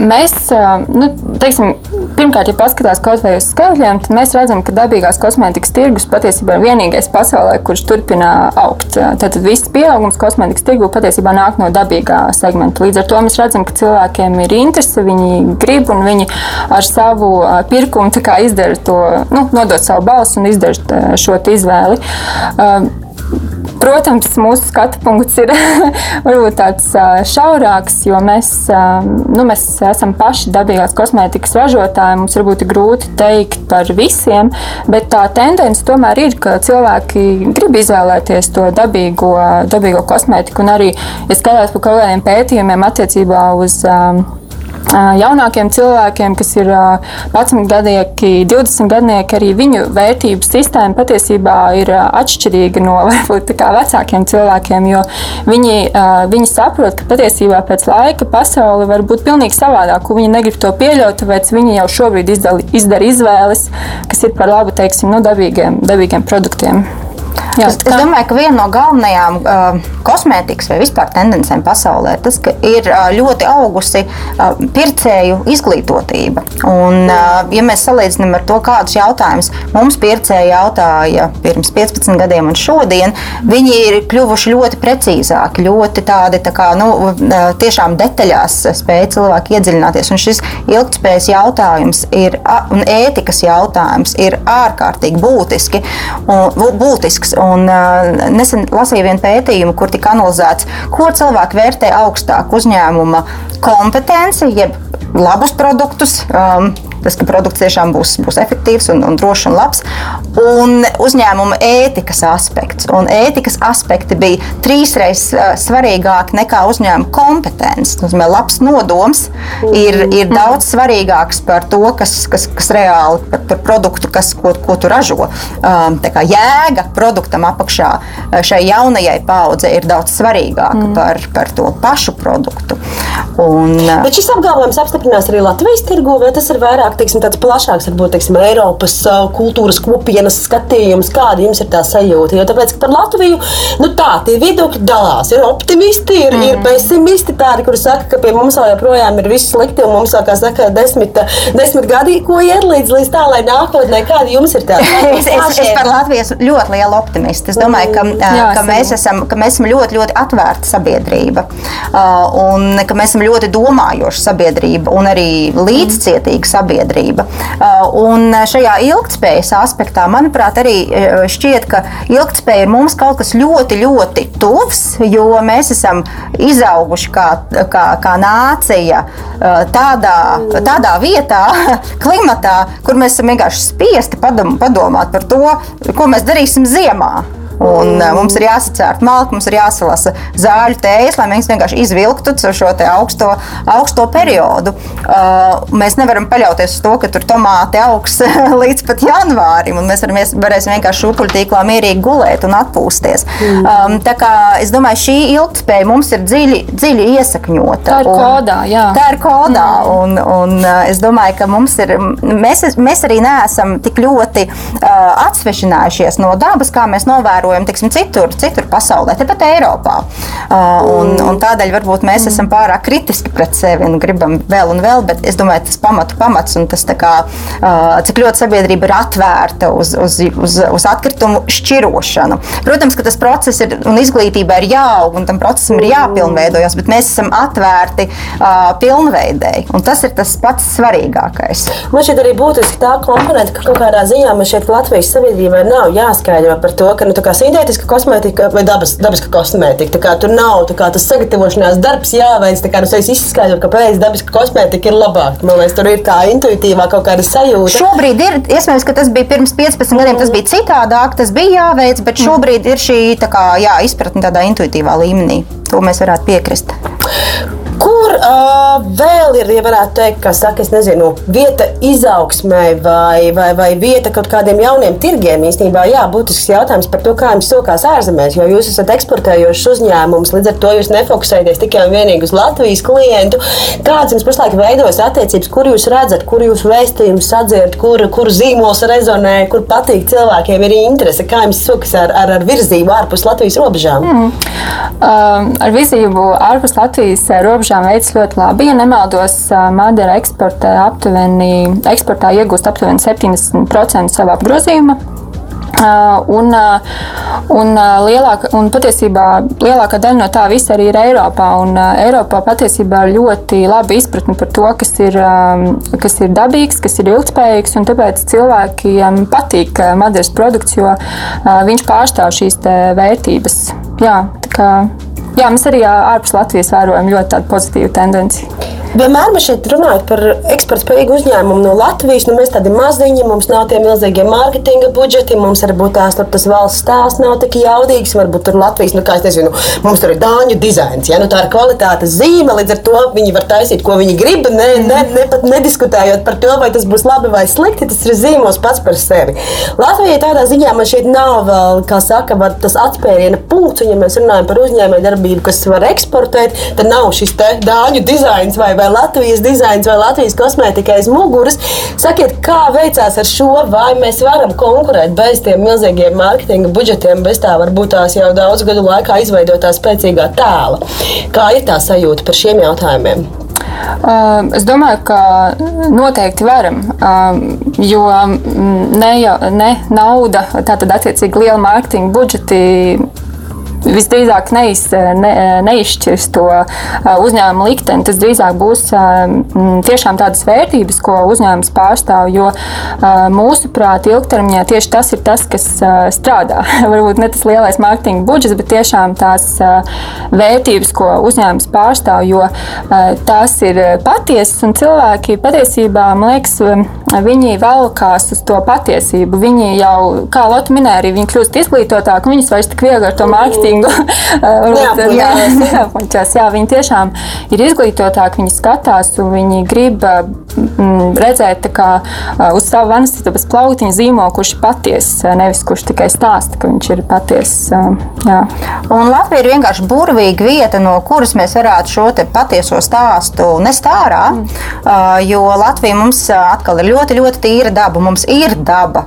mēs, uh, nu, teiksim, pirmkārt, ja paskatās kaut vai uz skaitļiem, tad mēs redzam, ka dabīgās kosmētikas tirgus patiesībā ir vienīgais pasaulē, kurš turpina augt. Tātad viss pieaugums kosmētikas tirgu patiesībā nāk no dabīgā segmenta. Līdz ar to mēs redzam, ka cilvēkiem ir interese, viņi grib un viņi ar savu pirkumu izdara to, nu, nodot savu balsi un izdara šo izvēli. Um, Protams, mūsu skatu punkts ir varbūt tāds šaurāks, jo mēs, nu, mēs esam paši dabīgās kosmētikas ražotāji. Mums varbūt ir grūti teikt par visiem, bet tā tendence tomēr ir, ka cilvēki grib izvēlēties to dabīgo, dabīgo kosmētiku. Un arī, ja skatās par kaut kādiem pētījumiem attiecībā uz jaunākiem cilvēkiem, kas ir 11 gadieki, 20 gadnieki, arī viņu vērtību sistēma patiesībā ir atšķirīga no varbūt vecākiem cilvēkiem, jo viņi, viņi saprot, ka patiesībā pēc laika pasaule var būt pilnīgi savādāka, viņi negrib to pieļaut, tāpēc viņi jau šobrīd izdara, izdara izvēles, kas ir par labu, teiksim, nu, dabīgiem, dabīgiem produktiem. Jā, Es, es domāju, ka viena no galvenajām uh, kosmētikas vai vispār tendencēm pasaulē ir tas, ka ir uh, ļoti augusi uh, pircēju izglītotība. Un, uh, ja mēs salīdzinām ar to, kādus jautājumus mums pircēji jautāja pirms 15 gadiem un šodien, viņi ir kļuvuši ļoti precīzāki, ļoti tādi tā kā, nu, uh, tiešām detaļās spēja cilvēki iedziļināties. Un šis ilgspējas jautājums ir, a- un ētikas jautājums ir ārkārtīgi būtiski, un, bū- būtisks. Un, uh, nesen lasīju vienu pētījumu, kur tika analizēts, ko cilvēki vērtē augstāk uzņēmuma kompetenci, jeb labus produktus. Um, Tas, ka produkts tiešām būs, būs efektīvs un, un drošs un labs, un uzņēmuma ētikas aspekts. Un ētikas aspekti bija trīsreiz uh, svarīgāki nekā uzņēmuma kompetence. Nozīmē, labs nodoms ir, ir daudz svarīgāks par to, kas, kas, kas reāli par, par produktu, kas, ko, ko tu ražo. Um, tā kā jēga produktam apakšā uh, šai jaunajai paudzei ir daudz svarīgāka mm. par, par to pašu produktu. Un, Bet šis apgalvojums apstiprinās arī Latvijas tirgu, vai tas ir vairāk teiksim, tāds plašāks, varbūt teiksim, Eiropas kultūras kopienas skatījums, kāda jums ir tā sajūta? Jo tāpēc, ka par Latviju nu tā, tie viedokļi dalās. Ir optimisti, ir, mm. ir pesimisti, tādi, kuri saka, ka pie mums joprojām ir viss slikti, un mums vēl, kā saka, desmit, desmit gadi, ko iet līdz, līdz tā, lai nākotnē, kāda jums ir tā? Es, es, es par Latviju esmu ļoti liela optimista. Es domāju, ka, Jā, ka, mēs esam, ka mēs esam ļoti, ļoti atvērta sabiedrība uh, un ka mēs esam ļoti domājoša sabiedrība un arī līdzcietīga sabiedrība. Uh, Un šajā ilgspējas aspektā, manuprāt, arī uh, šķiet, ka ilgspēja ir mums kaut kas ļoti, ļoti tuvs, jo mēs esam izauguši kā, kā, kā nācija uh, tādā, tādā vietā, klimatā, kur mēs esam vienkārši spiesti padom, padomāt par to, ko mēs darīsim ziemā. Un, uh, mums ir jāsacērt malku, mums ir jāsalasa zāļu tējas, lai mēs vienkārši izvilktu šo augsto, augsto periodu. Uh, mēs nevaram paļauties uz to, ka tur tomāti augs līdz pat janvārim, un mēs varam, varēsim vienkārši šūpuļtīklā mierīgi gulēt un atpūsties. Mm. Um, tā kā es domāju, šī ilgspēja mums ir dziļi, dziļi iesakņota. Tā ir un- kodā, jā. Tā ir kodā, un, un uh, es domāju, ka mums ir, mēs, mēs arī neesam tik ļoti uh, atsvešinājušies no dabas, kā mēs novērojam tiksim, citur, citur pasaulē, tepat Eiropā. Uh, un, un tādēļ varbūt mēs esam pārāk kritiski pret sevi un gribam vēl un vēl, bet es domāju, tas pamatu pamats un tas, kā, uh, cik ļoti sabiedrība ir atvērta uz, uz, uz, uz atkritumu šķirošanu. Protams, ka tas process ir un izglītība ir jāaug un tam procesam ir jāpilnveidojas, bet mēs esam atvērti uh, pilnveidēji. Un tas ir tas pats svarīgākais. Man šķiet arī būtiski tā komponente, ka kaut kādā ziņā man šeit Latvijas sabiedrībai nav jāskaidro par to, ka nu, sintētiska kosmētika vai dabas, dabiska kosmētika, kā tur nav kā tas sagatavošanās darbs jāveic, kā nu sevis izskaidrot, kāpēc dabiska kosmētika ir labāka. Man liekas, tur ir tā intuitīvā kaut kāda sajūta. Šobrīd ir iespējams, ka tas bija pirms 15 gadiem, tas bija citādāk, tas bija jāveic, bet šobrīd ir šī kā, jā, izpratne tādā intuitīvā līmenī. To mēs varētu piekrist. Kur uh, vēl ir, ja varētu teikt, kā saka, es nezinu, vieta izaugsmai vai, vai, vai vieta kaut kādiem jauniem tirgiem? Īstenībā, jā, būtisks jautājums par to, kā jums sokās ārzemēs, jo jūs esat eksportējošs uzņēmums, līdz ar to jūs nefokusējaties tikai un vienīgi uz Latvijas klientu. Kāds jums pašlaik veidojas attiecības, kur jūs redzat, kur jūs vēstījumus sadzirdat, kur, kur zīmols rezonē, kur patīk cilvēkiem, ir interese, kā jums sokas ar, ar, ar virzību ārpus Latvijas robežām? Mm. Um, ar vizību ārpus Latvijas uh, robežām veids ļoti labi. Ja nemaldos, Madara eksportē aptuveni, eksportā iegūst aptuveni 70% savā apgrozījuma. Uh, un, uh, un, uh, lielāka, un patiesībā lielākā daļa no tā visa arī ir Eiropā. Un, uh, Eiropā patiesībā ir ļoti laba izpratne par to, kas ir, um, kas ir dabīgs, kas ir ilgspējīgs. Tāpēc cilvēkiem patīk Madaras produkts, jo uh, viņš pārstāv šīs vērtības. Jā, tā kā, jā, mēs arī ārpus Latvijas vērojam ļoti pozitīvu tendenci. Vienmēr mēs šeit runājam par eksporta spējīgu uzņēmumu no Latvijas. Nu, mēs tādi maziņi, mums nav tie milzīgie mārketinga budžeti, mums varbūt tās tur tas valsts stāsts nav tik jaudīgs. Varbūt tur Latvijas, nu, kā es nezinu, mums tur ir dāņu dizains. Ja? Nu, tā ir kvalitātes zīme, līdz ar to viņi var taisīt, ko viņi grib, ne, ne, ne pat nediskutējot par to, vai tas būs labi vai slikti. Tas ir zīmols pats par sevi. Latvijai tādā ziņā man šeit nav vēl, kā saka, tas atspēriena punkts. Un, ja mēs runājam par uzņēmēju darbību, kas var eksportēt, tad nav šis dāņu dizains vai vai Latvijas dizains, vai Latvijas kosmētika aiz muguras. Sakiet, kā veicās ar šo, vai mēs varam konkurēt bez tiem milzīgiem mārketinga budžetiem, bez tā varbūt tās jau daudz gadu laikā izveidotā spēcīgā tēla. Kā ir tā sajūta par šiem jautājumiem? Es domāju, ka noteikti varam, jo ne, ne nauda, tātad attiecīgi liela mārketinga budžeti visdrīzāk neiz, ne, neizšķirs to uzņēmumu likteni. Tas drīzāk būs tiešām tādas vērtības, ko uzņēmums pārstāv. Jo mūsuprāt, ilgtermiņā tieši tas ir tas, kas strādā. Varbūt ne tas lielais mārketinga budžets, bet tiešām tās vērtības, ko uzņēmums pārstāv. Jo tās ir patiesas un cilvēki patiesībā, man liekas, viņi valkās uz to patiesību. Viņi jau, kā Lotte minēja, arī viņi kļūst izglītotāki, viņus vairs tik viegli ar to mārketingu mārketingu. Neapmuļķās. Jā, viņi tiešām ir izglītotāki, viņi skatās un viņi grib mm, redzēt kā, uz savu vanistabas plautiņu zīmolu, kurš ir patiess, nevis kurš tikai stāsta, ka viņš ir patiess. Jā. Un Latvija ir vienkārši burvīga vieta, no kuras mēs varētu šo patieso stāstu nest ārā, mm. jo Latvija mums atkal ir ļoti, ļoti tīra daba. Mums ir daba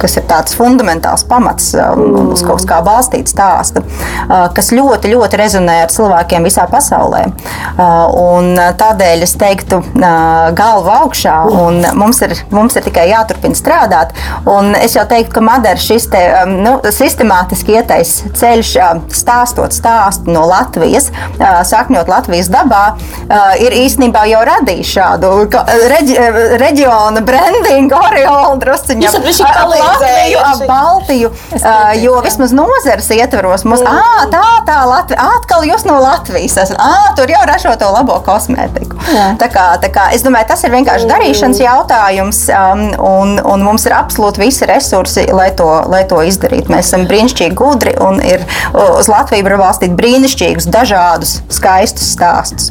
kas ir tāds fundamentāls pamats um, uz kaut kā balstīts stāsta, uh, kas ļoti, ļoti rezonē ar cilvēkiem visā pasaulē. Uh, un tādēļ es teiktu, uh, galva augšā, un mums ir, mums ir tikai jāturpina strādāt. Un es jau teiktu, ka Madara šis te, um, nu, sistemātiski ietais ceļš, stāstot stāstu no Latvijas, sakņot Latvijas dabā, ir īstenībā jau radījis šādu reģi, reģiona brandingu, oriolu drusciņu. Latviju, ap Baltiju, uh, jo vismaz nozares ietvaros mums, mm. ah, tā, tā, Latvija, atkal jūs no Latvijas esat, ah, tur jau ražo to labo kosmētiku. Jā. Tā kā, tā kā, es domāju, tas ir vienkārši mm. darīšanas jautājums, um, un, un mums ir absolūti visi resursi, lai to, lai to izdarītu. Mēs esam brīnišķīgi gudri un ir uz Latviju var balstīt brīnišķīgus, dažādus, skaistus stāstus.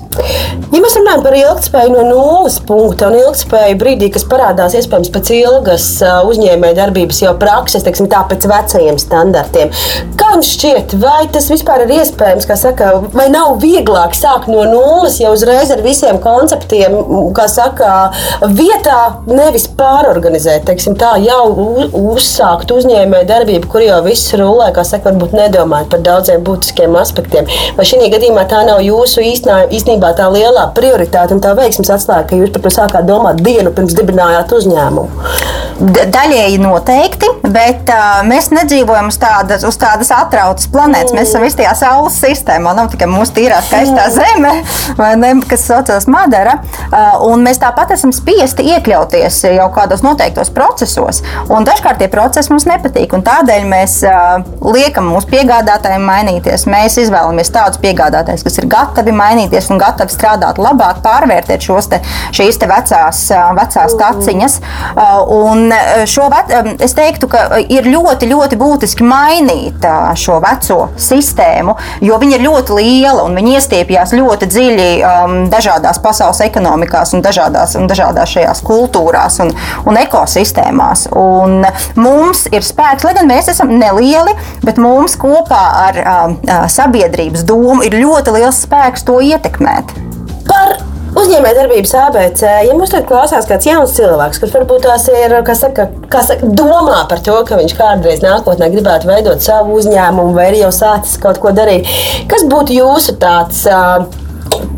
Ja mēs runājam par ilgspēju no nulles punkta un ilgspēju brīdī, kas parādās iespējams pēc ilgas uzņēmēja darbības, darbības jau prakses, teiksim, tā pēc vecajiem standartiem. Kā jums šķiet, vai tas vispār ir iespējams, kā saka, vai nav vieglāk sākt no nulles jau uzreiz ar visiem konceptiem, kā saka, vietā nevis pārorganizēt, teiksim, tā jau uzsākt uzņēmēju darbību, kur jau viss rulē, kā saka, varbūt nedomājot par daudziem būtiskiem aspektiem. Vai šī gadījumā tā nav jūsu īstenā, īstenībā tā lielā prioritāte un tā veiksmes atslēga, ka jūs par to sākāt domāt dienu pirms dibinājāt uzņēmumu? Daļēji noteikti, bet uh, mēs nedzīvojam uz tādas, uz tādas atrautas planētas. Mm. Mēs esam visi tajā Saules sistēmā. Nav tikai mūsu tīrā skaistā mm. zeme, ne, kas saucas Madara. Uh, mēs tāpat esam spiesti iekļauties jau kādos noteiktos procesos. Un dažkārt tie procesi mums nepatīk. Tādēļ mēs uh, liekam mūsu piegādātājiem mainīties. Mēs izvēlamies tādus piegādātājus, kas ir gatavi mainīties un gatavi strādāt labāk, pārvērtēt šos te, šīs te vecās, vecās taciņas. Un Un šo eh, es teiktu, ka ir ļoti, ļoti būtiski mainīt šo veco sistēmu, jo viņa ir ļoti liela un viņa iestiepjas ļoti dziļi um, dažādās pasaules ekonomikās un dažādās, un dažādās šajās kultūrās un, un ekosistēmās. Un mums ir spēks, lai gan mēs esam nelieli, bet mums kopā ar um, sabiedrības domu ir ļoti liels spēks to ietekmēt. Par Uzņēmējdarbības ABC, ja mums tur klausās kāds jauns cilvēks, kurš varbūt tās ir, kas saka, kas saka, domā par to, ka viņš kādreiz nākotnē gribētu veidot savu uzņēmumu vai ir jau sācis kaut ko darīt, kas būtu jūsu tāds? Uh,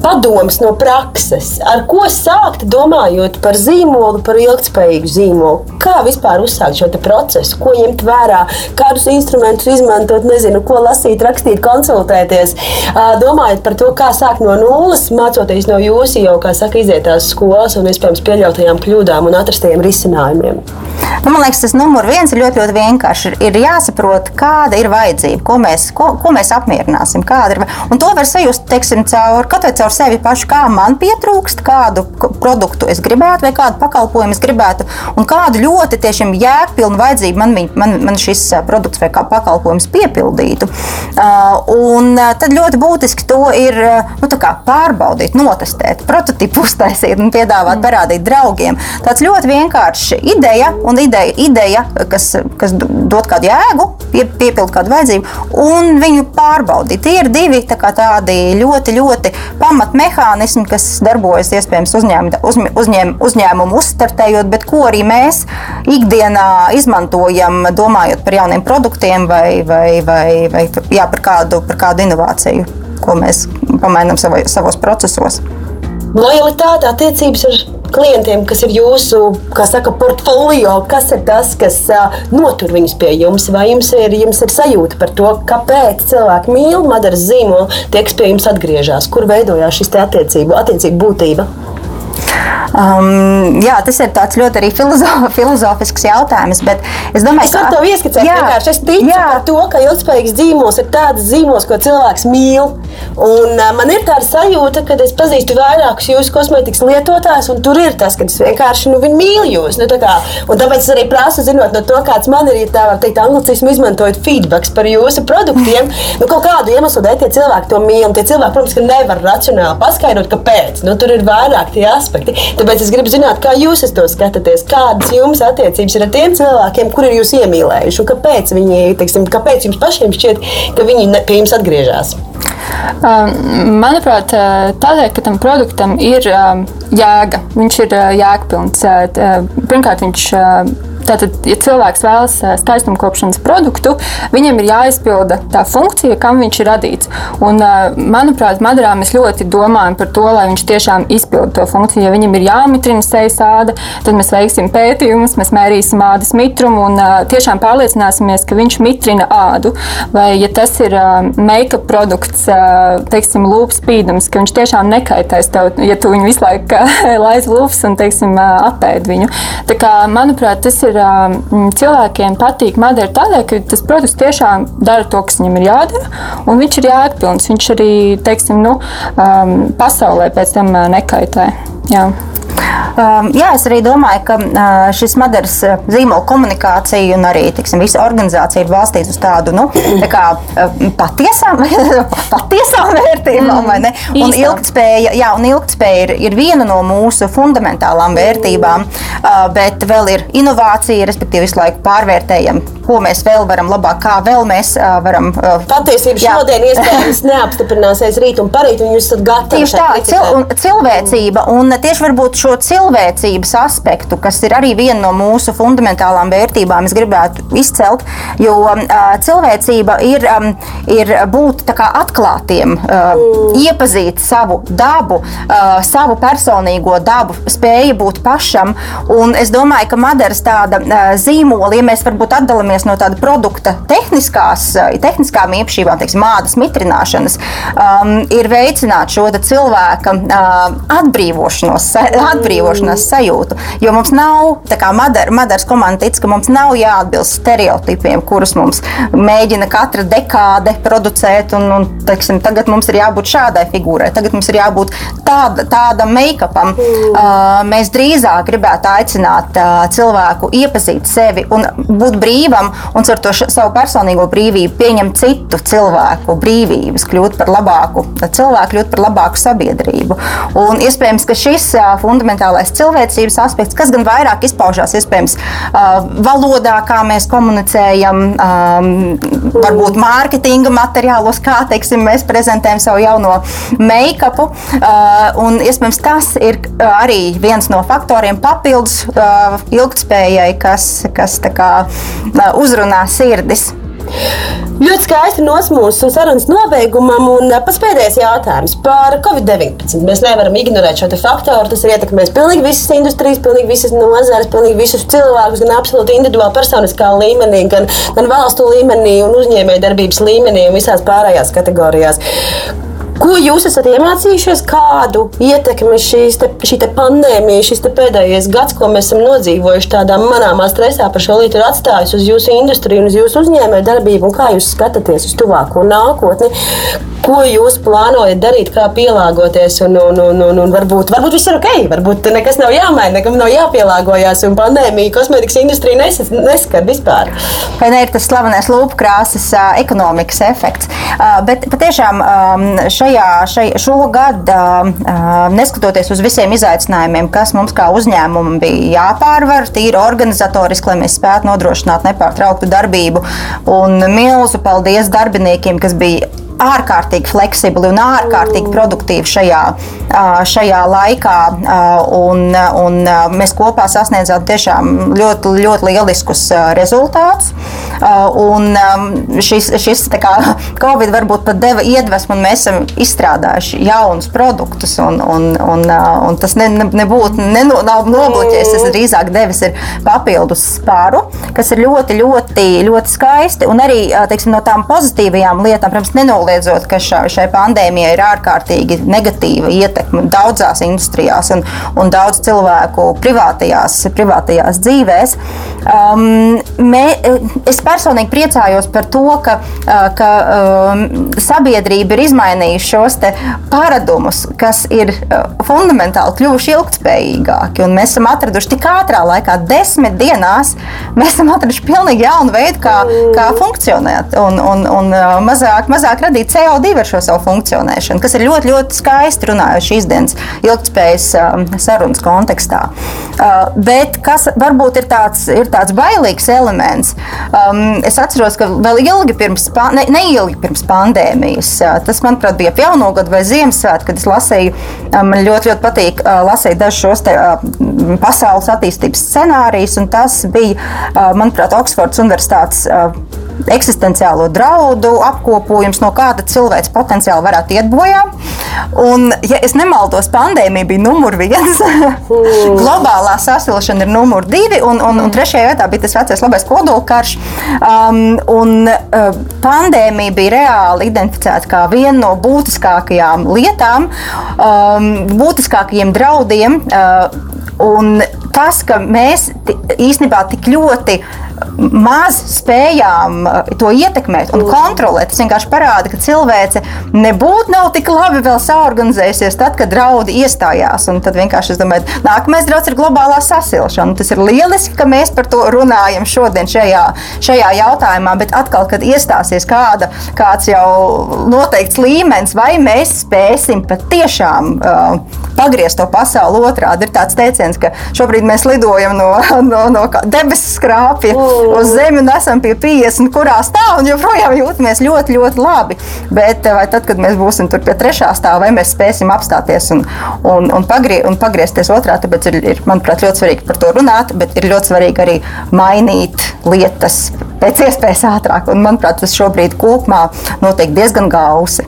padoms no prakses, ar ko sākt domājot par zīmolu, par ilgspējīgu zīmolu. Kā vispār uzsākt šo procesu, ko ņemt vērā, kādus instrumentus izmantot, nezinu, ko lasīt, rakstīt, konsultēties. Domājot par to, kā sākt no nulles, mācoties no jūsu jau, kā saka, izietās skolas un iespējams pieļautajām kļūdām un atrastajiem risinājumiem. Nu, man liekas, tas numurs viens ir ļoti, ļoti vienkārši. Ir jāsaprot, kāda ir vajadzība, ko mēs, ko, ko mēs apmierināsim. Ir, un to var sajust teiksim, caur, katrai caur sevi pašu, kā man pietrūkst, kādu produktu es gribētu, vai kādu pakalpojumu es gribētu, un kādu ļoti tiešām jēgpilnu vajadzību man, man, man šis produkts vai pakalpojums piepildītu. Un tad ļoti būtiski to ir nu, pārbaudīt, notestēt, prototipu uztaisīt un piedāvāt, mm. parādīt draugiem. Tāds ļoti vienkāršs ideja un ideja, ideja kas, kas dod kādu jēgu, pie, piepildīt kādu vajadzību, un viņu pārbaudīt. Tie ir divi tā tādi ļoti, ļoti pamatīgi pamatmehānismi, kas darbojas iespējams uzņēm, uzņ, uzņēm, uzņēmumu uzstartējot, bet ko arī mēs ikdienā izmantojam, domājot par jauniem produktiem vai, vai, vai, vai jā, par, kādu, par kādu inovāciju, ko mēs pamainām savos procesos. Lojalitāte, attiecības ar klientiem, kas ir jūsu saka, portfolio, kas ir tas, kas uh, notur viņus pie jums, vai jums ir, jums ir sajūta par to, kāpēc cilvēki mīl Madaras zīmolu, tie, kas pie jums atgriežas, kur veidojās šis attiecību, attiecību būtība. Um, jā, tas ir ļoti filozof, filozofisks jautājums. Es domāju, es ka tas ir ieskicēts. Es ticu jā. par to, ka ilgspējīgs dzīvos ir tāds dzīvos, ko cilvēks mīl. Un, uh, man ir tāda sajūta, ka es pazīstu vairākus jūsu kosmētikas lietotājus, un tur ir tas, ka es vienkārši nu, mīlu jūs. Nu, tā tāpēc es arī prasu, zinot no to, kāds man ir, ja tā var teikt, anglicismu izmantojot feedback par jūsu produktiem. Nu, kaut kādu iemeslu dēļ tie cilvēki to mīl. Tie cilvēki, protams, nevar racionāli paskaidrot, kāpēc. Nu, tur ir vairāk tie aspekti. Tāpēc es gribu zināt, kā jūs to skatāties, kādas jums attiecības ir ar tiem cilvēkiem, kuri ir jūs iemīlējuši, kāpēc, viņi, teiksim, kāpēc jums pašiem šķiet, ka viņi pie jums atgriežas. Um, manuprāt, tādēļ, ka tam produktam ir um, jēga, viņš ir uh, jēgpilns. Uh, pirmkārt, viņš uh, Tātad, ja cilvēks vēlas skaistumkopšanas produktu, viņam ir jāizpilda tā funkcija, kam viņš ir radīts. Un, manuprāt, Madarā mēs ļoti domājam par to, lai viņš tiešām izpilda to funkciju. Ja viņam ir jāmitrina sejas āda, tad mēs veiksim pētījumus, mēs mērīsim ādas mitrumu un tiešām pārliecināsimies, ka viņš mitrina ādu. Vai, ja tas ir make-up produkts, teiksim, lūpas spīdums, ka viņš tiešām nekaitēs tev, ja tu viņu visu laiku laiz lūpas un, teiksim, apēd viņu. Tā kā, manuprāt, tas ir cilvēkiem patīk Madara tādēļ, ka tas produkts tiešām dara to, kas viņam ir jādara, un viņš ir jēgpilns. Viņš arī, teiksim, nu, pasaulē pēc tam nekaitē. Jā. Um, jā, es arī domāju, ka uh, šis Madaras uh, zīmola komunikācija un arī tiksim, visa organizācija ir balstīta uz tādu nu, tā kā, uh, patiesām, patiesām vērtībām. Mm, un ilgtspēja, jā, un ilgtspēja ir, ir viena no mūsu fundamentālām vērtībām, bet vēl ir inovācija, respektīvi visu laiku pārvērtējam, ko mēs vēl varam labāk, kā vēl mēs varam. Patiesība šodien iespējams neapstiprināsies rīt un parīt, un jūs esat gatavi. Tieši tā, cil, cilvēcība un tieši varbūt šo cilvēcības aspektu, kas ir arī viena no mūsu fundamentālām vērtībām, es gribētu izcelt, jo uh, cilvēcība ir, um, ir būt atklātiem, uh, iepazīt savu dabu, savu personīgo dabu, spēja būt pašam. Un es domāju, ka Madaras tāda zīmola, ja mēs varbūt atdalāmies no tāda produkta tehniskās, tehniskām īpašībām, teiksim, mādas mitrināšanas, um, ir veicināt šo cilvēka uh, atbrīvošanos, atbrīvošanās sajūtu. Jo mums nav, tā kā Madara, Madaras komanda tic, ka mums nav jāatbilst stereotipiem, kurus mums mēģina katra dekāde producēt. Un, un, teiksim, tagad mums ir jābūt šādai figūrai, tagad mums ir jābūt tāda, tādam make-upam. Mm. Uh, mēs drīzāk gribētu aicināt uh, cilvēku iepazīt sevi un būt brīvam un ar to savu personīgo brīvību pieņemt citu cilvēku brīvības, kļūt par labāku cilvēku, kļūt par labāku sabiedrību. Un iespējams, ka šis uh, fundamentālais cilvēcības aspekts, kas gan vairāk izpaužās iespējams valodā, kā mēs komunicējam, varbūt mārketinga materiālos, kā teiksim, mēs prezentējam savu jauno make-upu. Un iespējams tas ir arī viens no faktoriem papildus ilgtspējai, kas, kas kā, uzrunā sirdis. Ļoti skaisti nosmūst sarunas nobeigumam, un pats pēdējais jautājums par Covid-19. Mēs nevaram ignorēt šo faktoru. Tas ir ietekmējis pilnīgi visas industrijas, pilnīgi visas nozares, pilnīgi visus cilvēkus, gan absolūti individuāli, personiskā līmenī, gan, gan valstu līmenī, un uzņēmējdarbības līmenī un visās pārējās kategorijās. Ko jūs esat iemācījušies, kādu ietekmi šīs te, šī te pandēmija, šis te pēdējais gads, ko mēs esam nodzīvojuši tādā manāmā stresā par šo lietu, ir atstājis uz jūsu industriju uz jūsu uzņēmēju darbību, un kā jūs skatāties uz tuvāko nākotni? Ko jūs plānojat darīt, kā pielāgoties? Un, un, un, un, un varbūt, varbūt viss ir ok, varbūt nekas nav jāmaina, nekam nav jāpielāgojas, un pandēmija kosmētikas industrija nes, neskar vispār. Vai ne ir tas slavenais lūpu krāsas ekonomikas efekts? Bet patiešām šajā, šajā šogad, neskatoties uz visiem izaicinājumiem, kas mums kā uzņēmumam bija jāpārvar, tīri organizatoriski, lai mēs spētu nodrošināt nepārtrauktu darbību, un milzu paldies darbiniekiem, kas bija ārkārtīgi fleksibli un ārkārtīgi produktīvi šajā, šajā laikā. Un, un mēs kopā sasniedzām tiešām ļoti, ļoti lieliskus rezultātus. Un šis, šis kā, Covid varbūt pat deva iedvesmu, un mēs esam izstrādājuši jaunus produktus. Un, un, un, un tas ne, ne, nebūtu, ne, nav nobloķējis, tas drīzāk devis papildus spāru, kas ir ļoti, ļoti, ļoti skaisti. Un arī teiksim, no tām pozitīvajām lietām, protams, nenoliedzot, ka šā, šai pandēmijai ir ārkārtīgi negatīva ietekme daudzās industrijās un, un daudz cilvēku privātajās, privātajās dzīvēs. Um, mē, es personīgi priecājos par to, ka, ka um, sabiedrība ir izmainījusi šos paradumus, kas ir fundamentāli kļuvuši ilgspējīgāki. Mēs esam atraduši tik ātrā laikā, desmit dienās, mēs esam atraduši pilnīgi jaunu veidu, kā, kā funkcionēt un, un, un mazāk, mazāk radīt CO2 ar šo savu funkcionēšanu, kas ir ļoti, ļoti skaisti runājot šīs dienas ilgspējas sarunas kontekstā. Bet kas varbūt ir tāds, ir tāds bailīgs elements, es atceros, ka vēl ilgi pirms, ne, neilgi pirms pandēmijas, tas, manuprāt, bija ap jauno gadu vai Ziemassvētku, kad es lasīju, man ļoti, ļoti patīk lasīt dažus šos te, pasaules attīstības scenārijus, un tas bija, manuprāt, Oksfords Universitātes eksistenciālo draudu apkopojums, no kāda cilvēks potenciāli varētu iet bojā. Un, ja es nemaldos, pandēmija bija numur viens, globālā sasilšana ir numur divi, un, un, un trešajā vietā bija tas vecais labais kodolkarš. Um, un, uh, pandēmija bija reāli identificēta kā viena no būtiskākajām lietām, um, būtiskākajiem draudiem. Uh, Un tas, ka mēs īstenībā tik ļoti maz spējām uh, to ietekmēt un kontrolēt, tas vienkārši parāda, ka cilvēce nebūtu nav tik labi vēl saorganizējusies tad, kad draudi iestājās. Un tad vienkārši es domāju, nākamais draudz ir globālā sasilšana. Tas ir lieliski, ka mēs par to runājam šodien šajā, šajā jautājumā, bet atkal, kad iestāsies kāda, kāds jau noteikts līmenis, vai mēs spēsim patiešām uh, pagriezt to pasauli otrādi. Ir tāds teiciens, ka šobrīd mēs lidojam no, no, no debesu skrāpja mm. Uz zemi un esam pie 50, kurā stāv un joprojām jūtamies ļoti, ļoti labi. Bet vai tad, kad mēs būsim tur pie trešā stāva, vai mēs spēsim apstāties un, un, un, pagrie, un pagriezties otrā, tāpēc ir, ir, manuprāt, ļoti svarīgi par to runāt, bet ir ļoti svarīgi arī mainīt lietas pēc iespējas ātrāk. Un, manuprāt, tas šobrīd kopumā notiek diezgan gausi.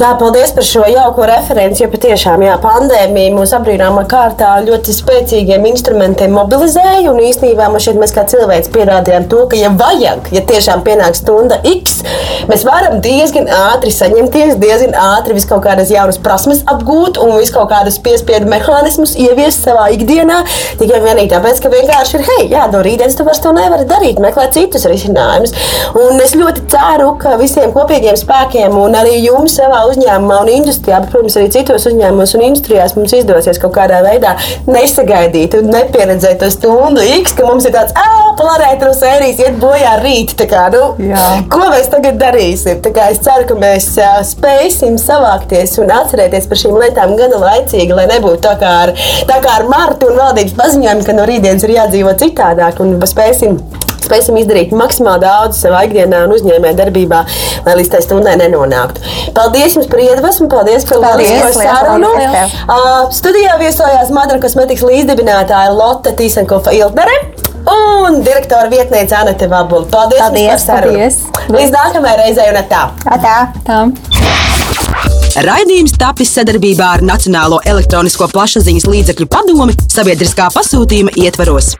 Jā, paldies par šo jauko referenci. Jo patiešām jā, pandēmija mūs apbrīnāmā kārtā ļoti spēcīgiem instrumentiem mobilizēja. Un īstenībā šeit mēs kā cilvēks pierādījām to, ka, ja vajag, ja tiešām pienāk stunda X, mēs varam diezgan ātri saņemties, diezgan ātri vis kaut kādas jaunas prasmes apgūt un vis kaut kādus piespiedu mehānismus ieviest savā ikdienā. Tikai vienīgi tāpēc, ka vienkārši ir, hei, jā, no rītdienas tu vairs to nevari darīt, meklēt citus risinājumus. Un es ļoti ceru, ka visiem kopīgiem spēkiem un arī jums savā uzņēmumā un industrijā, bet, protams, arī citos uzņēmumos un industrijās mums izdosies kaut kādā veidā nesagaidīt un nepieredzēt to stundu X, ka mums ir tāds, planēta no sērijas iet bojā rīt. Kā, nu, Jā. ko mēs tagad darīsim? Es ceru, ka mēs uh, spēsim savākties un atcerēties par šīm lietām gana laicīgi, lai nebūtu tā kā ar, tā kā ar Martu un valdības paziņojumu, ka no rītdienas ir jādzīvot citādāk un spēsim spēsim izdarīt maksimāli daudz savā ikdienā un uzņēmē darbībā, lai līdz tai stundai nenonāktu. Paldies jums par iedvesmu, paldies par lielisko sarunu. Uh, studijā viesojās Madara kosmetikas līdzdibinātāja Lotte Tīsenkofa Iltnere. Un direktora vietniece Anete Vabula. Paldies, paldies. Paldies. Līdz nākamajai reizei un tā. Tā. tā. Raidījums tapis sadarbībā ar Nacionālo elektronisko plašsaziņas līdzekļu padomi sabiedriskā pasūtījuma ietvaros.